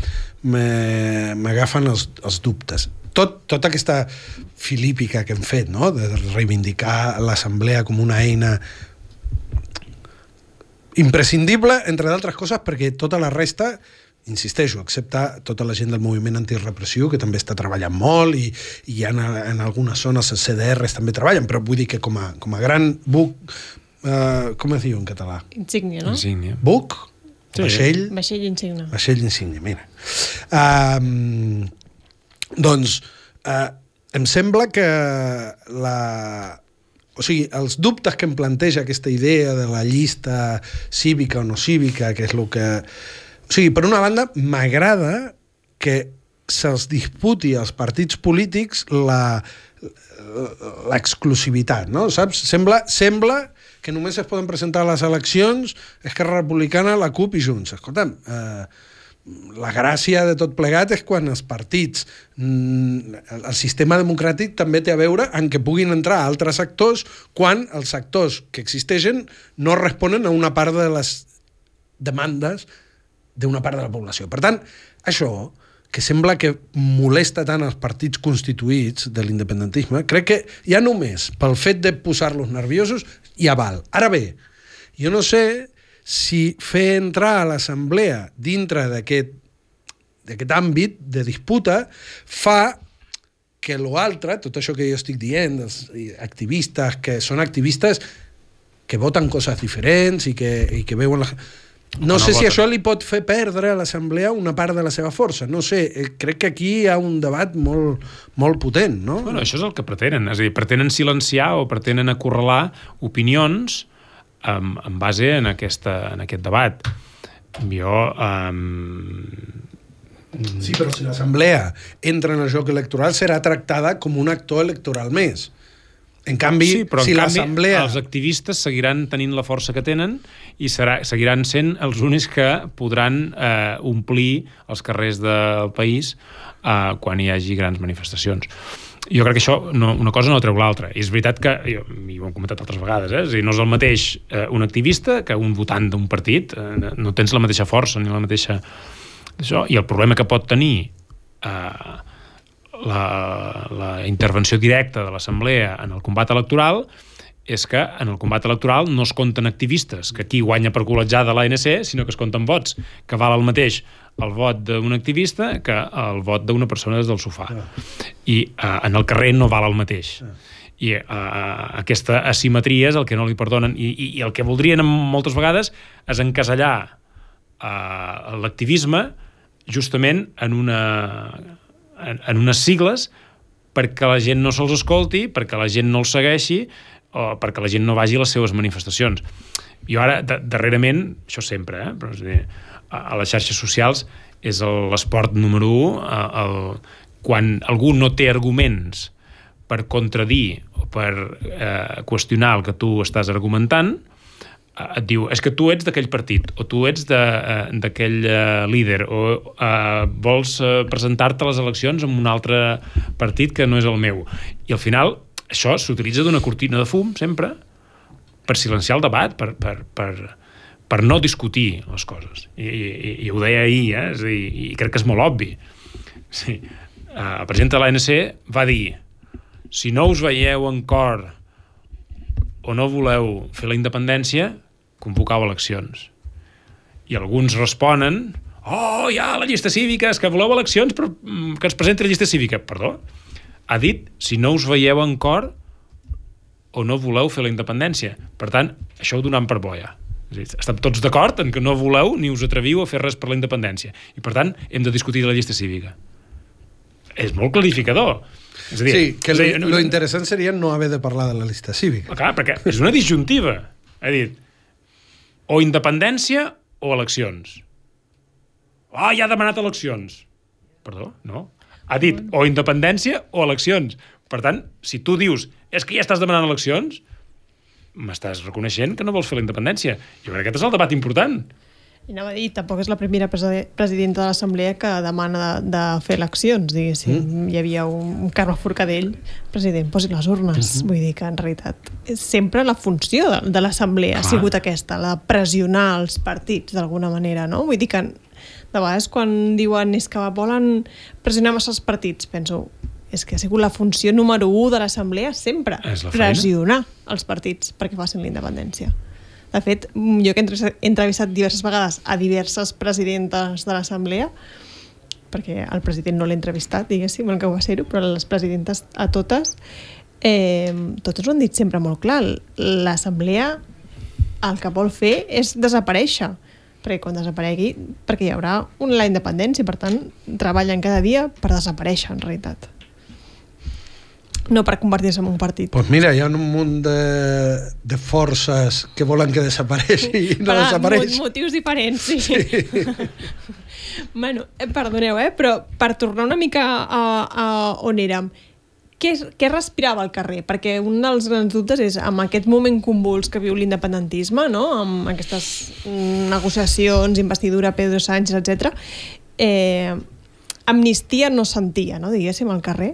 m'agafen els, els dubtes. Tot, tota aquesta filípica que hem fet, no? de reivindicar l'assemblea com una eina imprescindible, entre d'altres coses, perquè tota la resta insisteixo, excepte tota la gent del moviment antirepressiu que també està treballant molt i, i en, en algunes zones els CDRs també treballen, però vull dir que com a, com a gran buc, uh, com es diu en català? Insígnia, no? Insígnia. Buc? Sí. Vaixell? Vaixell insígnia. Vaixell insígnia, mira. Uh, doncs, uh, em sembla que la, o sigui, els dubtes que em planteja aquesta idea de la llista cívica o no cívica, que és el que o sigui, per una banda, m'agrada que se'ls disputi als partits polítics la l'exclusivitat, no? Saps? Sembla, sembla que només es poden presentar a les eleccions Esquerra Republicana, la CUP i Junts. Escolta'm, eh, la gràcia de tot plegat és quan els partits, mm, el sistema democràtic també té a veure en que puguin entrar altres actors quan els actors que existeixen no responen a una part de les demandes d'una part de la població. Per tant, això, que sembla que molesta tant els partits constituïts de l'independentisme, crec que ja només pel fet de posar-los nerviosos ja val. Ara bé, jo no sé si fer entrar a l'assemblea dintre d'aquest d'aquest àmbit de disputa fa que l'altre, tot això que jo estic dient, dels activistes que són activistes que voten coses diferents i que, i que veuen la No sé si això li pot fer perdre a l'Assemblea una part de la seva força. No sé, eh, crec que aquí hi ha un debat molt, molt potent, no? Bueno, això és el que pretenen, és a dir, pretenen silenciar o pretenen acorralar opinions en, en base en, aquesta, en aquest debat. Jo... Um, Sí, però si l'Assemblea entra en el joc electoral serà tractada com un actor electoral més. En canvi, sí, però si l'Assemblea... els activistes seguiran tenint la força que tenen i serà, seguiran sent els únics que podran eh, omplir els carrers del país eh, quan hi hagi grans manifestacions. Jo crec que això, no, una cosa no treu l'altra. És veritat que, jo, i ho hem comentat altres vegades, eh, és dir, no és el mateix eh, un activista que un votant d'un partit. Eh, no tens la mateixa força ni la mateixa... Això, I el problema que pot tenir eh, la, la intervenció directa de l'Assemblea en el combat electoral és que en el combat electoral no es compten activistes, que aquí guanya per col·legiar de l'ANC, sinó que es compten vots, que val el mateix el vot d'un activista que el vot d'una persona des del sofà. I uh, en el carrer no val el mateix. I uh, aquesta asimetria és el que no li perdonen. I, i, i el que voldrien moltes vegades és encasellar uh, l'activisme justament en, una, en, en unes sigles perquè la gent no se'ls escolti, perquè la gent no els segueixi o perquè la gent no vagi a les seves manifestacions. Jo ara, darrerament, això sempre, eh, però és a, dir, a, les xarxes socials és l'esport número 1, el, quan algú no té arguments per contradir o per eh, qüestionar el que tu estàs argumentant, et diu, és que tu ets d'aquell partit, o tu ets eh, d'aquell eh, líder, o eh, vols eh, presentar-te a les eleccions amb un altre partit que no és el meu. I al final, això s'utilitza d'una cortina de fum, sempre, per silenciar el debat, per, per, per, per no discutir les coses. I, i, i ho deia ahir, eh? és dir, i crec que és molt obvi. Sí. Eh, El president de l'ANC va dir si no us veieu en cor o no voleu fer la independència, convocau eleccions. I alguns responen oh, ja, la llista cívica, és que voleu eleccions però, mm, que es presenti la llista cívica. Perdó? Ha dit si no us veieu en cor o no voleu fer la independència. Per tant, això ho donem per boia. Estem tots d'acord en que no voleu ni us atreviu a fer res per la independència. I, per tant, hem de discutir de la llista cívica. És molt clarificador. És a dir, Sí, que és lo, a dir, no- lo interessant seria no haver de parlar de la llista cívica. Ah, Clar, perquè és una disjuntiva. Ha dit, o independència o eleccions. Ah, ja ha demanat eleccions. Perdó, no. Ha dit o independència o eleccions. Per tant, si tu dius és que ja estàs demanant eleccions, m'estàs reconeixent que no vols fer la independència. Jo crec que aquest és el debat important. I anava a dir, tampoc és la primera presi- presidenta de l'Assemblea que demana de, de fer eleccions, diguéssim. Mm. Hi havia un, Carme Forcadell, president, posi les urnes. Mm -hmm. Vull dir que, en realitat, sempre la funció de, de l'Assemblea ha sigut aquesta, la de pressionar els partits, d'alguna manera, no? Vull dir que, de vegades, quan diuen és que volen pressionar massa els partits, penso, és que ha sigut la funció número 1 de l'Assemblea sempre, pressionar els partits perquè facin la independència. De fet, jo que he entrevistat- diverses vegades a diverses presidentes de l'Assemblea, perquè el president no l'he entrevistat, diguéssim, el que ho va ser-ho, però les presidentes a totes, eh, totes ho han dit sempre molt clar. L'Assemblea el que vol fer és desaparèixer, perquè quan desaparegui, perquè hi haurà una, la independència, per tant, treballen cada dia per desaparèixer, en realitat. No per convertir-se en un partit. Pues mira, hi ha un munt de, de forces que volen que desapareixi i no Per a desapareix. mo- motius diferents, sí. sí. bueno, eh, perdoneu, eh, però per tornar una mica a, a on érem, què, què respirava al carrer? Perquè un dels grans dubtes és amb aquest moment convuls que viu l'independentisme, no? amb aquestes negociacions, investidura, Pedro Sánchez, etc. Eh, amnistia no sentia, no? diguéssim, al carrer.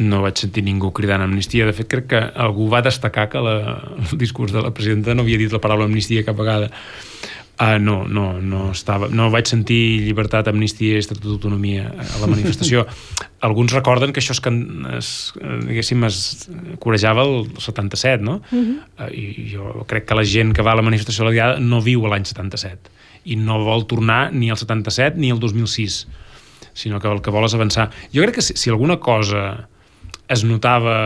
No vaig sentir ningú cridant amnistia. De fet, crec que algú va destacar que la, el discurs de la presidenta no havia dit la paraula amnistia cap vegada. Uh, no, no, no, estava, no vaig sentir llibertat, amnistia i estatut d'autonomia a la manifestació. Alguns recorden que això es, can- es, diguéssim, es corejava el 77, no? Uh -huh. uh, I jo crec que la gent que va a la manifestació de la Diada no viu a l'any 77 i no vol tornar ni al 77 ni al 2006 sinó que el que vol és avançar. Jo crec que si, si alguna cosa es notava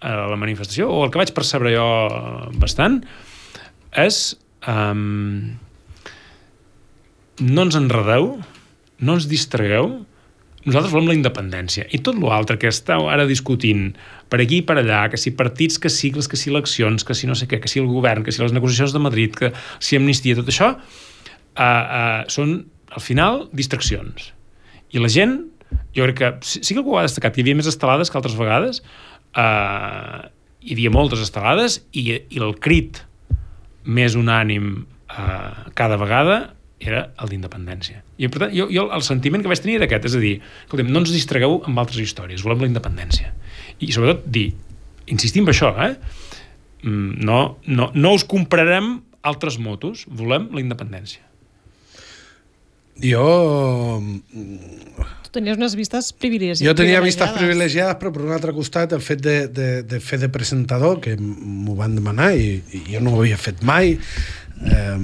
a la manifestació, o el que vaig percebre jo bastant, és um, no ens enredeu, no ens distragueu, nosaltres volem la independència. I tot l'altre que estàu ara discutint per aquí i per allà, que si partits, que sigles, que si eleccions, que si no sé què, que si el govern, que si les negociacions de Madrid, que si amnistia, tot això, uh, uh, són, al final, distraccions. I la gent, jo crec que sí, sí que algú ha destacat que hi havia més estelades que altres vegades, uh, hi havia moltes estelades i, i el crit més unànim uh, cada vegada era el d'independència. I per tant, jo, jo el sentiment que vaig tenir era aquest, és a dir, escolta'm, no ens distragueu amb altres històries, volem la independència. I sobretot dir, insistim en això, eh? Mm, no, no, no us comprarem altres motos, volem la independència. Jo... Tu tenies unes vistes privilegiades. Jo tenia vistes privilegiades, però per un altre costat el fet de, de, de fer de presentador, que m'ho van demanar i, i jo no ho havia fet mai, eh,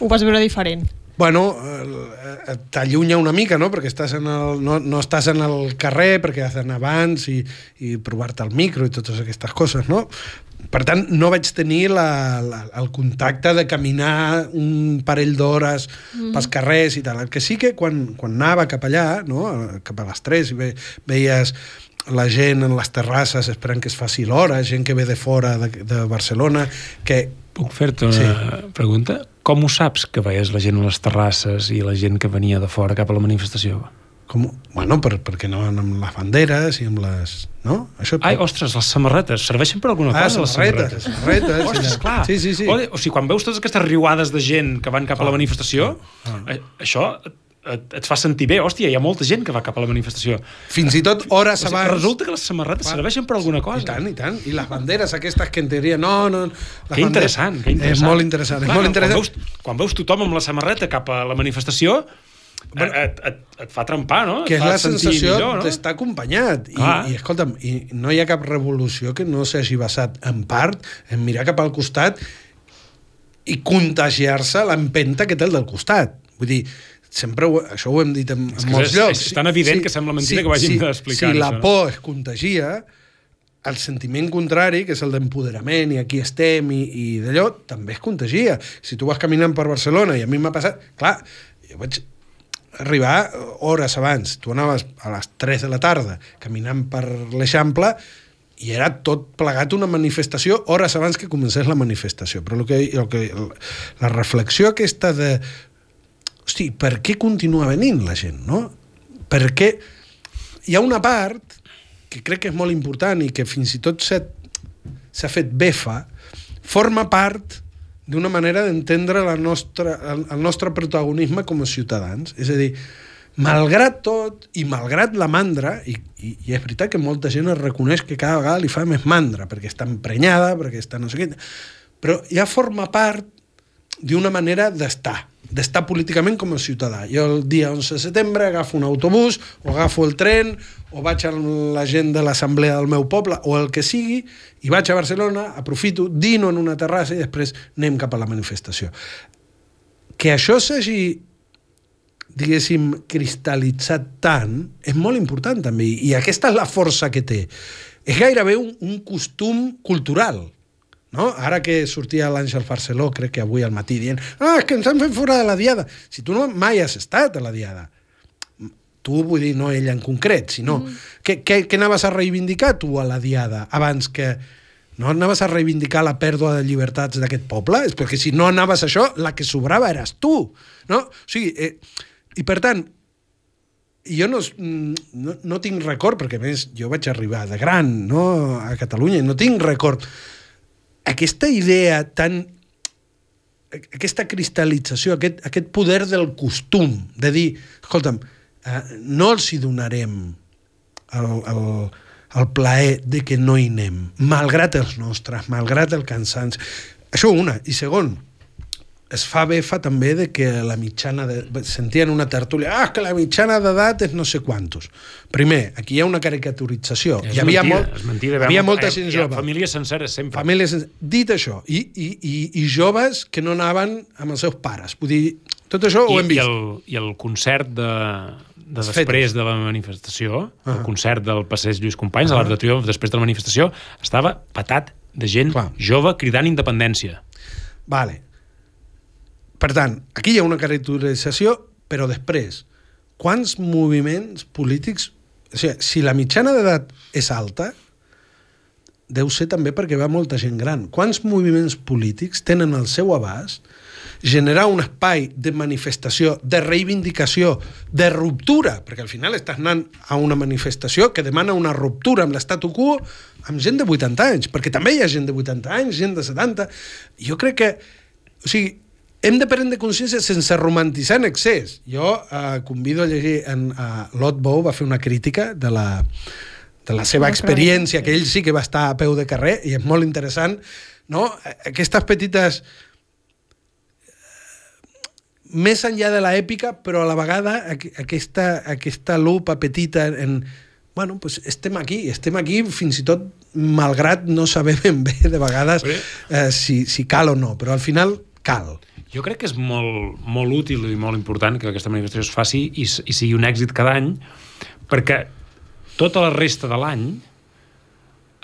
ho vas veure diferent. Bueno, eh, t'allunya una mica, no? Perquè estàs en el, no, no estàs en el carrer, perquè has d'anar abans i, i provar-te el micro i totes aquestes coses, no? Per tant, no vaig tenir la, la, el contacte de caminar un parell d'hores mm. pels carrers i tal. El que sí que quan, quan anava cap allà, no? cap a les 3, i ve, veies la gent en les terrasses esperant que es faci l'hora, gent que ve de fora de, de Barcelona, que, Puc fer-te una sí. pregunta? Com ho saps que veies la gent a les terrasses i la gent que venia de fora cap a la manifestació? Com? Bueno, per, perquè no van amb les banderes i amb les... No? Això Ai, ostres, les samarretes. Serveixen per alguna ah, cosa, les samarretes? samarretes. ostres, clar. Sí, sí, sí. O, o sigui, quan veus totes aquestes riuades de gent que van cap a la manifestació, ah, ah. això et, et fa sentir bé, hòstia, hi ha molta gent que va cap a la manifestació. Fins i tot hores o sigui, abans... Resulta que les samarretes Va. serveixen per alguna cosa. I tant, i tant. I les banderes aquestes que en teoria, no, no... Que interessant, que interessant. És molt interessant, Clar, és molt interessant. Quan veus, quan veus tothom amb la samarreta cap a la manifestació, Bueno, et, et, et fa trempar, no? Que és la sensació no? d'estar acompanyat. I, I, escolta'm, i no hi ha cap revolució que no s'hagi basat en part en mirar cap al costat i contagiar-se l'empenta que té el del costat. Vull dir, sempre ho, això ho hem dit en, en molts és, llocs. És tan evident sí, que sembla mentida sí, que ho hàgim sí, d'explicar. Si la por es contagia, el sentiment contrari, que és el d'empoderament i aquí estem i, i d'allò, també es contagia. Si tu vas caminant per Barcelona i a mi m'ha passat... Clar, jo vaig arribar hores abans. Tu anaves a les 3 de la tarda caminant per l'Eixample i era tot plegat una manifestació hores abans que comencés la manifestació. Però el que, el que, la reflexió aquesta de hosti, per què continua venint la gent, no? Per què... Hi ha una part que crec que és molt important i que fins i tot s'ha fet befa, forma part d'una manera d'entendre la nostra, el, el nostre protagonisme com a ciutadans. És a dir, malgrat tot i malgrat la mandra, i, i, i és veritat que molta gent es reconeix que cada vegada li fa més mandra, perquè està emprenyada, perquè està no sé què, però ja forma part d'una manera d'estar d'estar políticament com a ciutadà. Jo el dia 11 de setembre agafo un autobús, o agafo el tren, o vaig a la gent de l'assemblea del meu poble, o el que sigui, i vaig a Barcelona, aprofito, dino en una terrassa i després anem cap a la manifestació. Que això s'hagi diguéssim, cristal·litzat tant, és molt important també, i aquesta és la força que té. És gairebé un, un costum cultural, no? Ara que sortia l'Àngel Farceló, crec que avui al matí, dient ah, és que ens han fet fora de la diada. Si tu no mai has estat a la diada, tu vull dir, no ella en concret, sinó mm. què, què, què anaves a reivindicar tu a la diada abans que no anaves a reivindicar la pèrdua de llibertats d'aquest poble? És perquè si no anaves a això, la que sobrava eres tu. No? O sigui, eh, I per tant, jo no, no, no tinc record, perquè més jo vaig arribar de gran no, a Catalunya, no tinc record aquesta idea tan aquesta cristal·lització, aquest, aquest poder del costum, de dir, escolta'm, eh, no els hi donarem el, el, el plaer de que no hi anem, malgrat els nostres, malgrat el cansans. Això una. I segon, es fa befa també de que la mitjana... De, sentien una tertúlia, ah, que la mitjana d'edat és no sé quantos. Primer, aquí hi ha una caricaturització. És hi havia, mentida, molt, és mentida, hi havia molta gent jove. Famílies senceres, sempre. Famílies senceres. Dit això, i, i, i, i joves que no anaven amb els seus pares. Vull dir, tot això I, ho hem vist. I el, i el concert de, de després Fetes. de la manifestació, uh -huh. el concert del passeig Lluís Companys, uh -huh. a l'Arc de Triomf, després de la manifestació, estava patat de gent Clar. jove cridant independència. Vale per tant, aquí hi ha una caracterització, però després, quants moviments polítics... O sigui, si la mitjana d'edat és alta, deu ser també perquè va molta gent gran. Quants moviments polítics tenen al seu abast generar un espai de manifestació, de reivindicació, de ruptura, perquè al final estàs anant a una manifestació que demana una ruptura amb l'estatu quo amb gent de 80 anys, perquè també hi ha gent de 80 anys, gent de 70... Jo crec que... O sigui, hem de prendre consciència sense romantitzar en excés. Jo eh, convido a llegir... En, uh, Lot Bow va fer una crítica de la, de la seva experiència, que ell sí que va estar a peu de carrer, i és molt interessant, no? Aquestes petites més enllà de l'èpica, però a la vegada aquesta, aquesta lupa petita en... Bueno, pues estem aquí, estem aquí fins i tot malgrat no saber ben bé de vegades eh, si, si cal o no, però al final cal. Jo crec que és molt, molt útil i molt important que aquesta manifestació es faci i, i sigui un èxit cada any, perquè tota la resta de l'any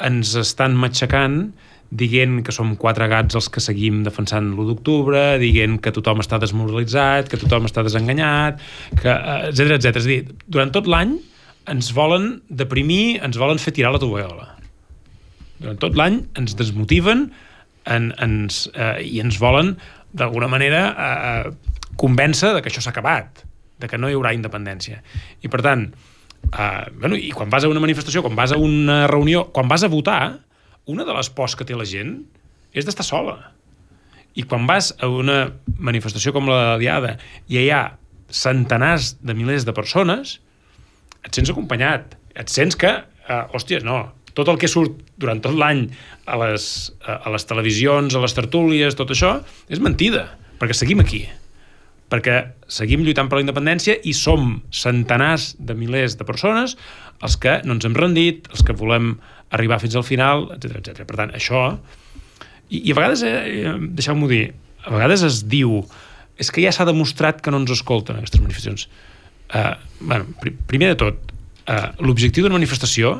ens estan matxacant dient que som quatre gats els que seguim defensant l'1 d'octubre, dient que tothom està desmoralitzat, que tothom està desenganyat, que, etc etc. És a dir, durant tot l'any ens volen deprimir, ens volen fer tirar la tovallola. Durant tot l'any ens desmotiven en, ens, eh, i ens volen, d'alguna manera, eh, convèncer de que això s'ha acabat, de que no hi haurà independència. I, per tant, eh, bueno, i quan vas a una manifestació, quan vas a una reunió, quan vas a votar, una de les pors que té la gent és d'estar sola. I quan vas a una manifestació com la de Diada i hi ha centenars de milers de persones, et sents acompanyat. Et sents que, eh, hòstia, no, tot el que surt durant tot l'any a, les, a les televisions, a les tertúlies, tot això, és mentida, perquè seguim aquí perquè seguim lluitant per la independència i som centenars de milers de persones els que no ens hem rendit, els que volem arribar fins al final, etc etc. Per tant, això... I, i a vegades, eh, deixeu-m'ho dir, a vegades es diu és que ja s'ha demostrat que no ens escolten aquestes manifestacions. Uh, bueno, pr primer de tot, uh, l'objectiu d'una manifestació,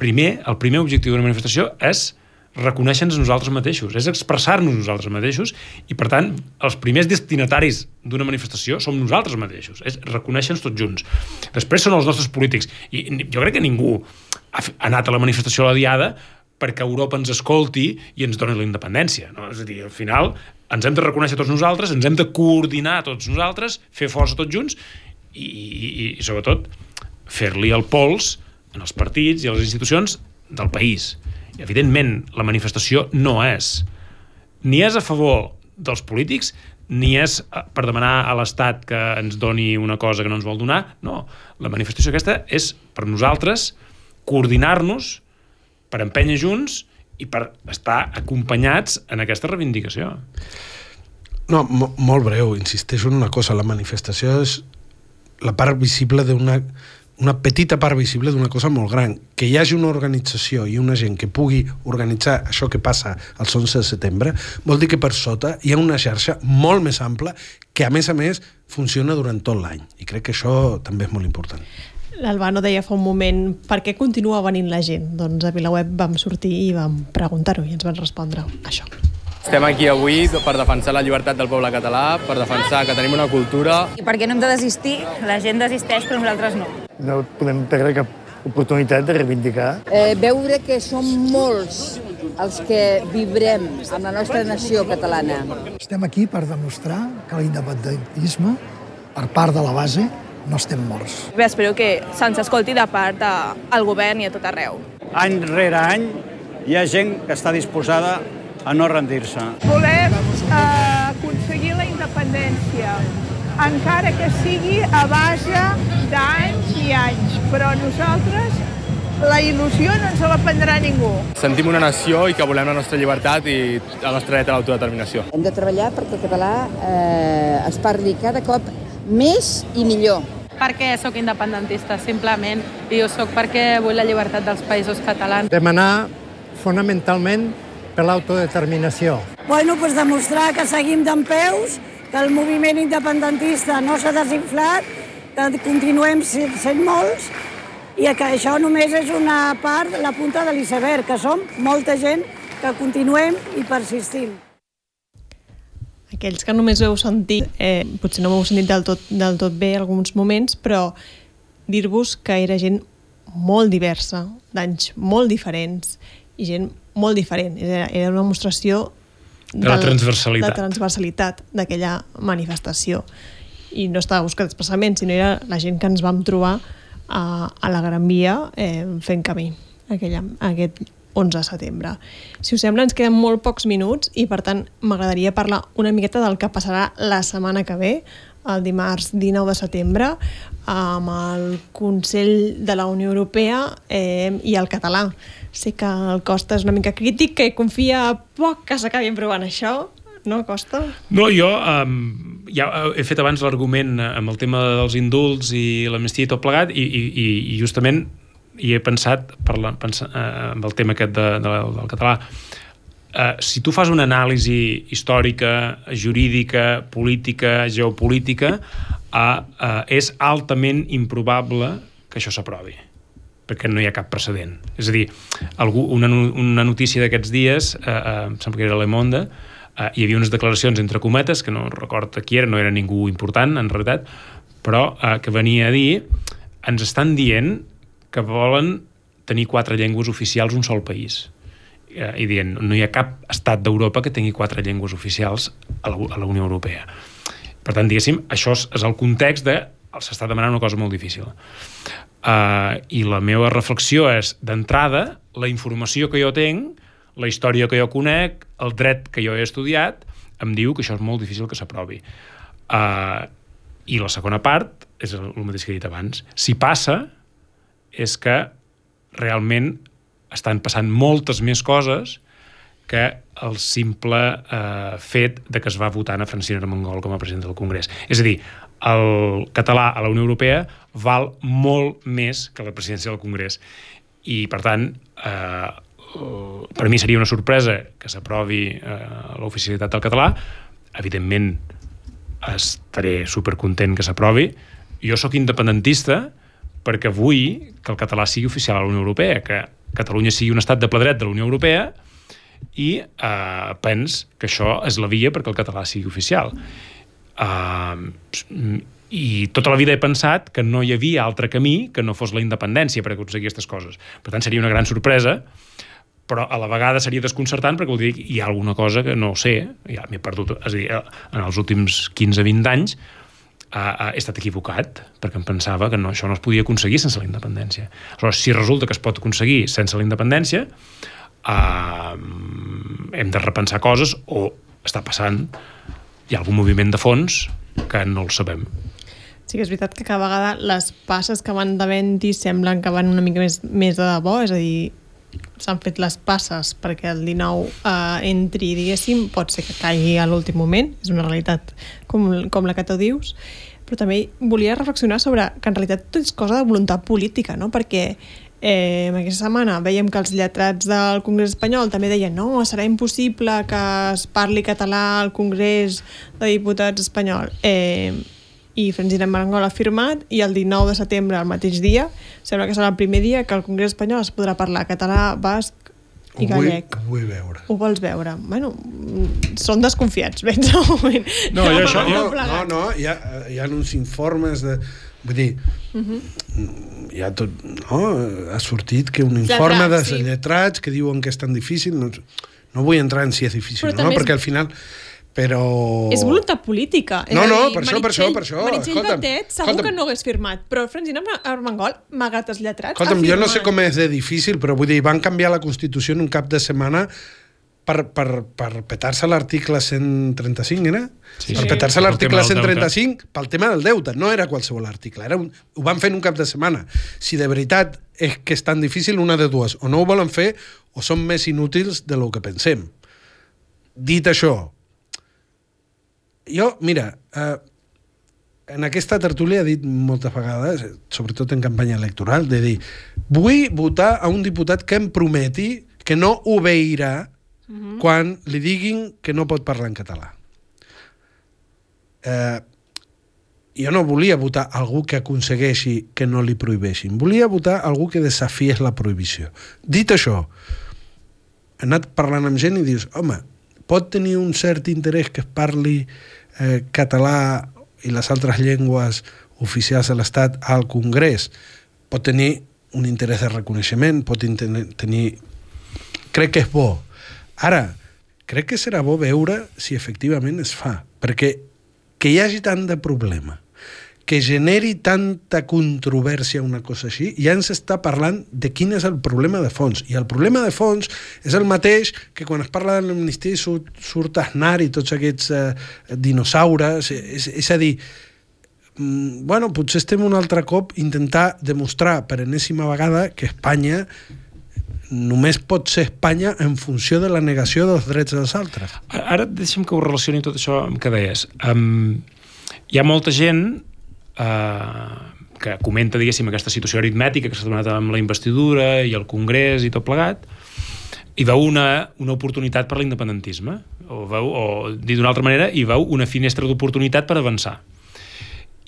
primer, el primer objectiu d'una manifestació és reconèixer-nos nosaltres mateixos, és expressar-nos nosaltres mateixos i, per tant, els primers destinataris d'una manifestació som nosaltres mateixos, és reconèixer-nos tots junts. Després són els nostres polítics i jo crec que ningú ha anat a la manifestació a la Diada perquè Europa ens escolti i ens doni la independència. No? És a dir, al final ens hem de reconèixer tots nosaltres, ens hem de coordinar tots nosaltres, fer força tots junts i, i, i sobretot, fer-li el pols en els partits i a les institucions del país i, evidentment, la manifestació no és ni és a favor dels polítics ni és eh, per demanar a l'Estat que ens doni una cosa que no ens vol donar. No, la manifestació aquesta és per nosaltres coordinar-nos per empènyer junts i per estar acompanyats en aquesta reivindicació. No, molt breu, insisteixo en una cosa, la manifestació és la part visible d'una una petita part visible d'una cosa molt gran. Que hi hagi una organització i una gent que pugui organitzar això que passa el 11 de setembre vol dir que per sota hi ha una xarxa molt més ampla que, a més a més, funciona durant tot l'any. I crec que això també és molt important. L'Albano deia fa un moment per què continua venint la gent? Doncs a VilaWeb vam sortir i vam preguntar-ho i ens van respondre això. Estem aquí avui per defensar la llibertat del poble català, per defensar que tenim una cultura... I perquè no hem de desistir, la gent desisteix però nosaltres no. No podem perdre cap oportunitat de reivindicar. Eh, veure que som molts els que vibrem amb la nostra nació catalana. Estem aquí per demostrar que l'independentisme, per part de la base, no estem morts. Bé, espero que se'ns escolti de part del govern i a tot arreu. Any rere any hi ha gent que està disposada a no rendir-se. Volem eh, aconseguir la independència, encara que sigui a base d'anys i anys, però nosaltres la il·lusió no ens la prendrà ningú. Sentim una nació i que volem la nostra llibertat i el nostre dret a l'autodeterminació. Hem de treballar perquè el català eh, es parli cada cop més i millor. Perquè sóc independentista, simplement, i ho sóc perquè vull la llibertat dels països catalans. Demanar fonamentalment per l'autodeterminació. Bueno, pues demostrar que seguim d'en peus, que el moviment independentista no s'ha desinflat, que continuem sent molts i que això només és una part, la punta de l'iceberg, que som molta gent que continuem i persistim. aquells que només ho heu sentit, eh, potser no ho heu sentit del tot, del tot bé en alguns moments, però dir-vos que era gent molt diversa, d'anys molt diferents, i gent molt diferent. Era, era una demostració De la transversalitat. de transversalitat d'aquella manifestació. I no estava buscat expressament, sinó era la gent que ens vam trobar a, a la Gran Via eh, fent camí aquella, aquest 11 de setembre. Si us sembla, ens queden molt pocs minuts i, per tant, m'agradaria parlar una miqueta del que passarà la setmana que ve, el dimarts 19 de setembre, amb el Consell de la Unió Europea eh, i el català. Sé que el Costa és una mica crític, que confia poc que s'acabi aprovant això, no, Costa? No, jo um, ja he fet abans l'argument eh, amb el tema dels indults i l'amnistia i tot plegat i, i, i justament hi he pensat, parla, pensa, uh, amb el tema aquest de, de, del català uh, si tu fas una anàlisi històrica, jurídica, política, geopolítica, uh, uh, és altament improbable que això s'aprovi perquè no hi ha cap precedent. És a dir, algú, una, una notícia d'aquests dies, eh, uh, em sembla que era Le Monde, eh, hi havia unes declaracions entre cometes, que no recordo qui era, no era ningú important en realitat, però eh, que venia a dir ens estan dient que volen tenir quatre llengües oficials un sol país eh, i dient no hi ha cap estat d'Europa que tingui quatre llengües oficials a la, a la Unió Europea. Per tant, diguéssim, això és, és el context de s'està demanant una cosa molt difícil. Uh, I la meva reflexió és, d'entrada, la informació que jo tinc, la història que jo conec, el dret que jo he estudiat, em diu que això és molt difícil que s'aprovi. Uh, I la segona part és el, el mateix que he dit abans. Si passa, és que realment estan passant moltes més coses que el simple eh, fet de que es va votar a Francina Armengol com a president del Congrés. És a dir, el català a la Unió Europea val molt més que la presidència del Congrés. I, per tant, eh, per mi seria una sorpresa que s'aprovi eh, l'oficialitat del català. Evidentment, estaré supercontent que s'aprovi. Jo sóc independentista perquè vull que el català sigui oficial a la Unió Europea, que Catalunya sigui un estat de ple dret de la Unió Europea i eh, pens que això és la via perquè el català sigui oficial. Uh, i tota la vida he pensat que no hi havia altre camí que no fos la independència per aconseguir aquestes coses. Per tant, seria una gran sorpresa, però a la vegada seria desconcertant perquè vol dir hi ha alguna cosa que no sé, ja m'he perdut, és a dir, en els últims 15-20 anys uh, he estat equivocat, perquè em pensava que no, això no es podia aconseguir sense la independència. Aleshores, si resulta que es pot aconseguir sense la independència, uh, hem de repensar coses o està passant hi ha algun moviment de fons que no el sabem. Sí que és veritat que cada vegada les passes que van davant-hi semblen que van una mica més, més de debò, és a dir, s'han fet les passes perquè el 19 eh, entri, diguéssim, pot ser que caigui a l'últim moment, és una realitat com, com la que tu dius, però també volia reflexionar sobre que en realitat tot és cosa de voluntat política, no? perquè Eh, aquesta setmana veiem que els lletrats del Congrés espanyol també deien no, serà impossible que es parli català al Congrés de Diputats espanyol. Eh, I Francina Marangol ha firmat i el 19 de setembre, el mateix dia, sembla que serà el primer dia que al Congrés espanyol es podrà parlar català, basc i ho vull, gallec. ho vull veure. Ho vols veure? Bueno, són desconfiats, veig al moment. No, jo això- No, no, no, hi ha, hi ha uns informes de... Vull dir, Uh -huh. hi ha tot... No? Ha sortit que un Lletrats, informe de sí. lletrats que diuen que és tan difícil... No, no vull entrar en si és difícil Però no, també és- perquè al final... Però... És voluntat política. És No, no, dir, per això, per això, per això. Meritxell Batet segur escolta'm. que no hagués firmat, però Francina Armengol, malgrat els lletrats, Escolta'm, jo no sé com és de difícil, però vull dir, van canviar la Constitució en un cap de setmana per, per, per petar-se l'article 135, era? Sí, per sí. petar-se Pel l'article tema del deute. 135 pel tema del deute, no era qualsevol article, era un, ho van fer en un cap de setmana. Si de veritat és que és tan difícil, una de dues, o no ho volen fer o són més inútils de lo que pensem. Dit això, jo, mira, eh, en aquesta tertúlia he dit moltes vegades, sobretot en campanya electoral, de dir, vull votar a un diputat que em prometi que no obeirà Mhm. quan li diguin que no pot parlar en català. Eh, jo no volia votar algú que aconsegueixi que no li prohibeixin. Volia votar algú que desafiés la prohibició. Dit això, he anat parlant amb gent i dius, home, pot tenir un cert interès que es parli eh, català i les altres llengües oficials de l'Estat al Congrés, pot tenir un interès de reconeixement, pot tenir... Crec que és bo. Ara, crec que serà bo veure si efectivament es fa, perquè que hi hagi tant de problema, que generi tanta controvèrsia una cosa així, ja ens està parlant de quin és el problema de fons. I el problema de fons és el mateix que quan es parla de l'amnistia surt, surt Aznar i tots aquests eh, dinosaures. És, és a dir, mm, bueno, potser estem un altre cop intentar demostrar per enèsima vegada que Espanya només pot ser Espanya en funció de la negació dels drets dels altres. Ara deixa'm que ho relacioni tot això amb que deies. Um, hi ha molta gent eh, que comenta, diguéssim, aquesta situació aritmètica que s'ha donat amb la investidura i el Congrés i tot plegat, i veu una, una oportunitat per l'independentisme, o, veu, o dit d'una altra manera, i veu una finestra d'oportunitat per avançar.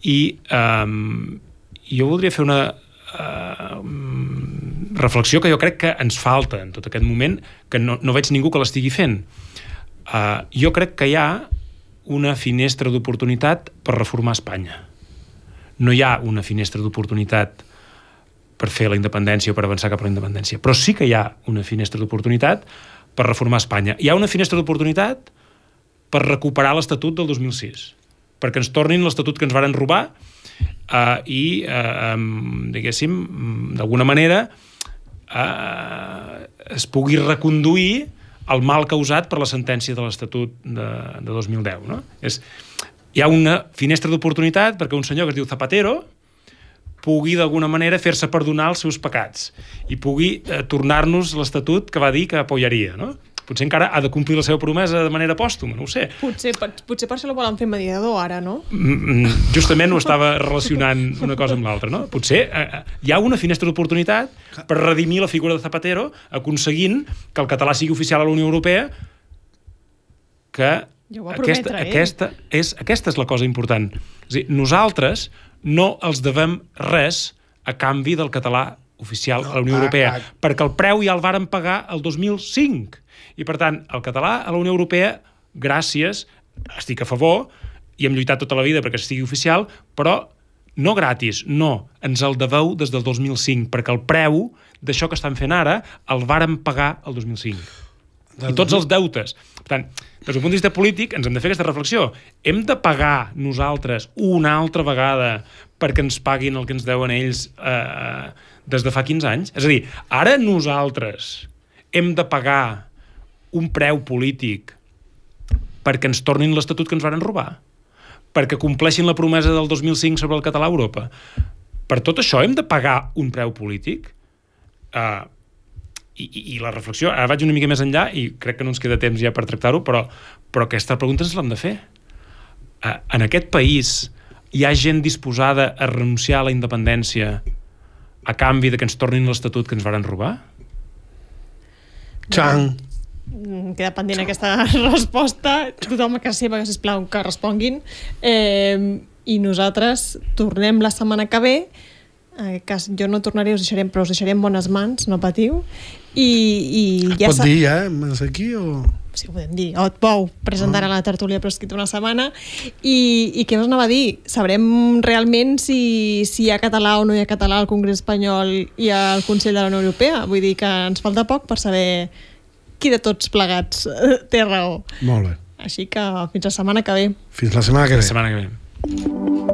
I eh, jo voldria fer una eh, reflexió que jo crec que ens falta en tot aquest moment, que no, no veig ningú que l'estigui fent. Uh, jo crec que hi ha una finestra d'oportunitat per reformar Espanya no hi ha una finestra d'oportunitat per fer la independència o per avançar cap a la independència, però sí que hi ha una finestra d'oportunitat per reformar Espanya. Hi ha una finestra d'oportunitat per recuperar l'Estatut del 2006, perquè ens tornin l'Estatut que ens varen robar eh, i, eh, diguéssim, d'alguna manera es pugui reconduir el mal causat per la sentència de l'Estatut de, de 2010. No? És, hi ha una finestra d'oportunitat perquè un senyor que es diu Zapatero pugui d'alguna manera fer-se perdonar els seus pecats i pugui eh, tornar-nos l'Estatut que va dir que apoyaria, no? Potser encara ha de complir la seva promesa de manera pòstuma, no ho sé. Potser, potser per això la volen fer mediador ara, no? Mm, mm, justament ho estava relacionant una cosa amb l'altra, no? Potser eh, eh, hi ha una finestra d'oportunitat per redimir la figura de Zapatero aconseguint que el català sigui oficial a la Unió Europea que ja ho aquesta, prometre, eh? aquesta, és, aquesta és la cosa important. És dir, nosaltres no els devem res a canvi del català oficial no, a la Unió Europea, ah, ah. perquè el preu ja el varen pagar el 2005. I, per tant, el català a la Unió Europea, gràcies, estic a favor, i hem lluitat tota la vida perquè sigui oficial, però no gratis, no, ens el deveu des del 2005, perquè el preu d'això que estan fent ara el varen pagar el 2005 i tots els deutes. Per tant, des d'un punt de vista polític, ens hem de fer aquesta reflexió. Hem de pagar nosaltres una altra vegada perquè ens paguin el que ens deuen ells eh, des de fa 15 anys? És a dir, ara nosaltres hem de pagar un preu polític perquè ens tornin l'Estatut que ens varen robar? Perquè compleixin la promesa del 2005 sobre el català a Europa? Per tot això hem de pagar un preu polític? Uh, i, i, i la reflexió, ara vaig una mica més enllà i crec que no ens queda temps ja per tractar-ho, però, però aquesta pregunta ens l'hem de fer. Uh, en aquest país hi ha gent disposada a renunciar a la independència a canvi de que ens tornin l'Estatut que ens varen robar? Xang! Mm, queda pendent aquesta resposta. Tothom a casa seva, sisplau, que responguin. Eh, I nosaltres tornem la setmana que ve aquest cas jo no tornaré, us deixarem, però us deixarem bones mans, no patiu. I, i ja pot dir, ja, eh? aquí o...? Sí, ho podem dir. Ot Pou presentarà oh. la tertúlia però escrit una setmana i, i què us anava a dir? Sabrem realment si, si hi ha català o no hi ha català al Congrés Espanyol i al Consell de la Unió Europea. Vull dir que ens falta poc per saber qui de tots plegats té raó. Molt bé. Així que fins la setmana que ve. Fins la setmana que ve. La setmana que ve.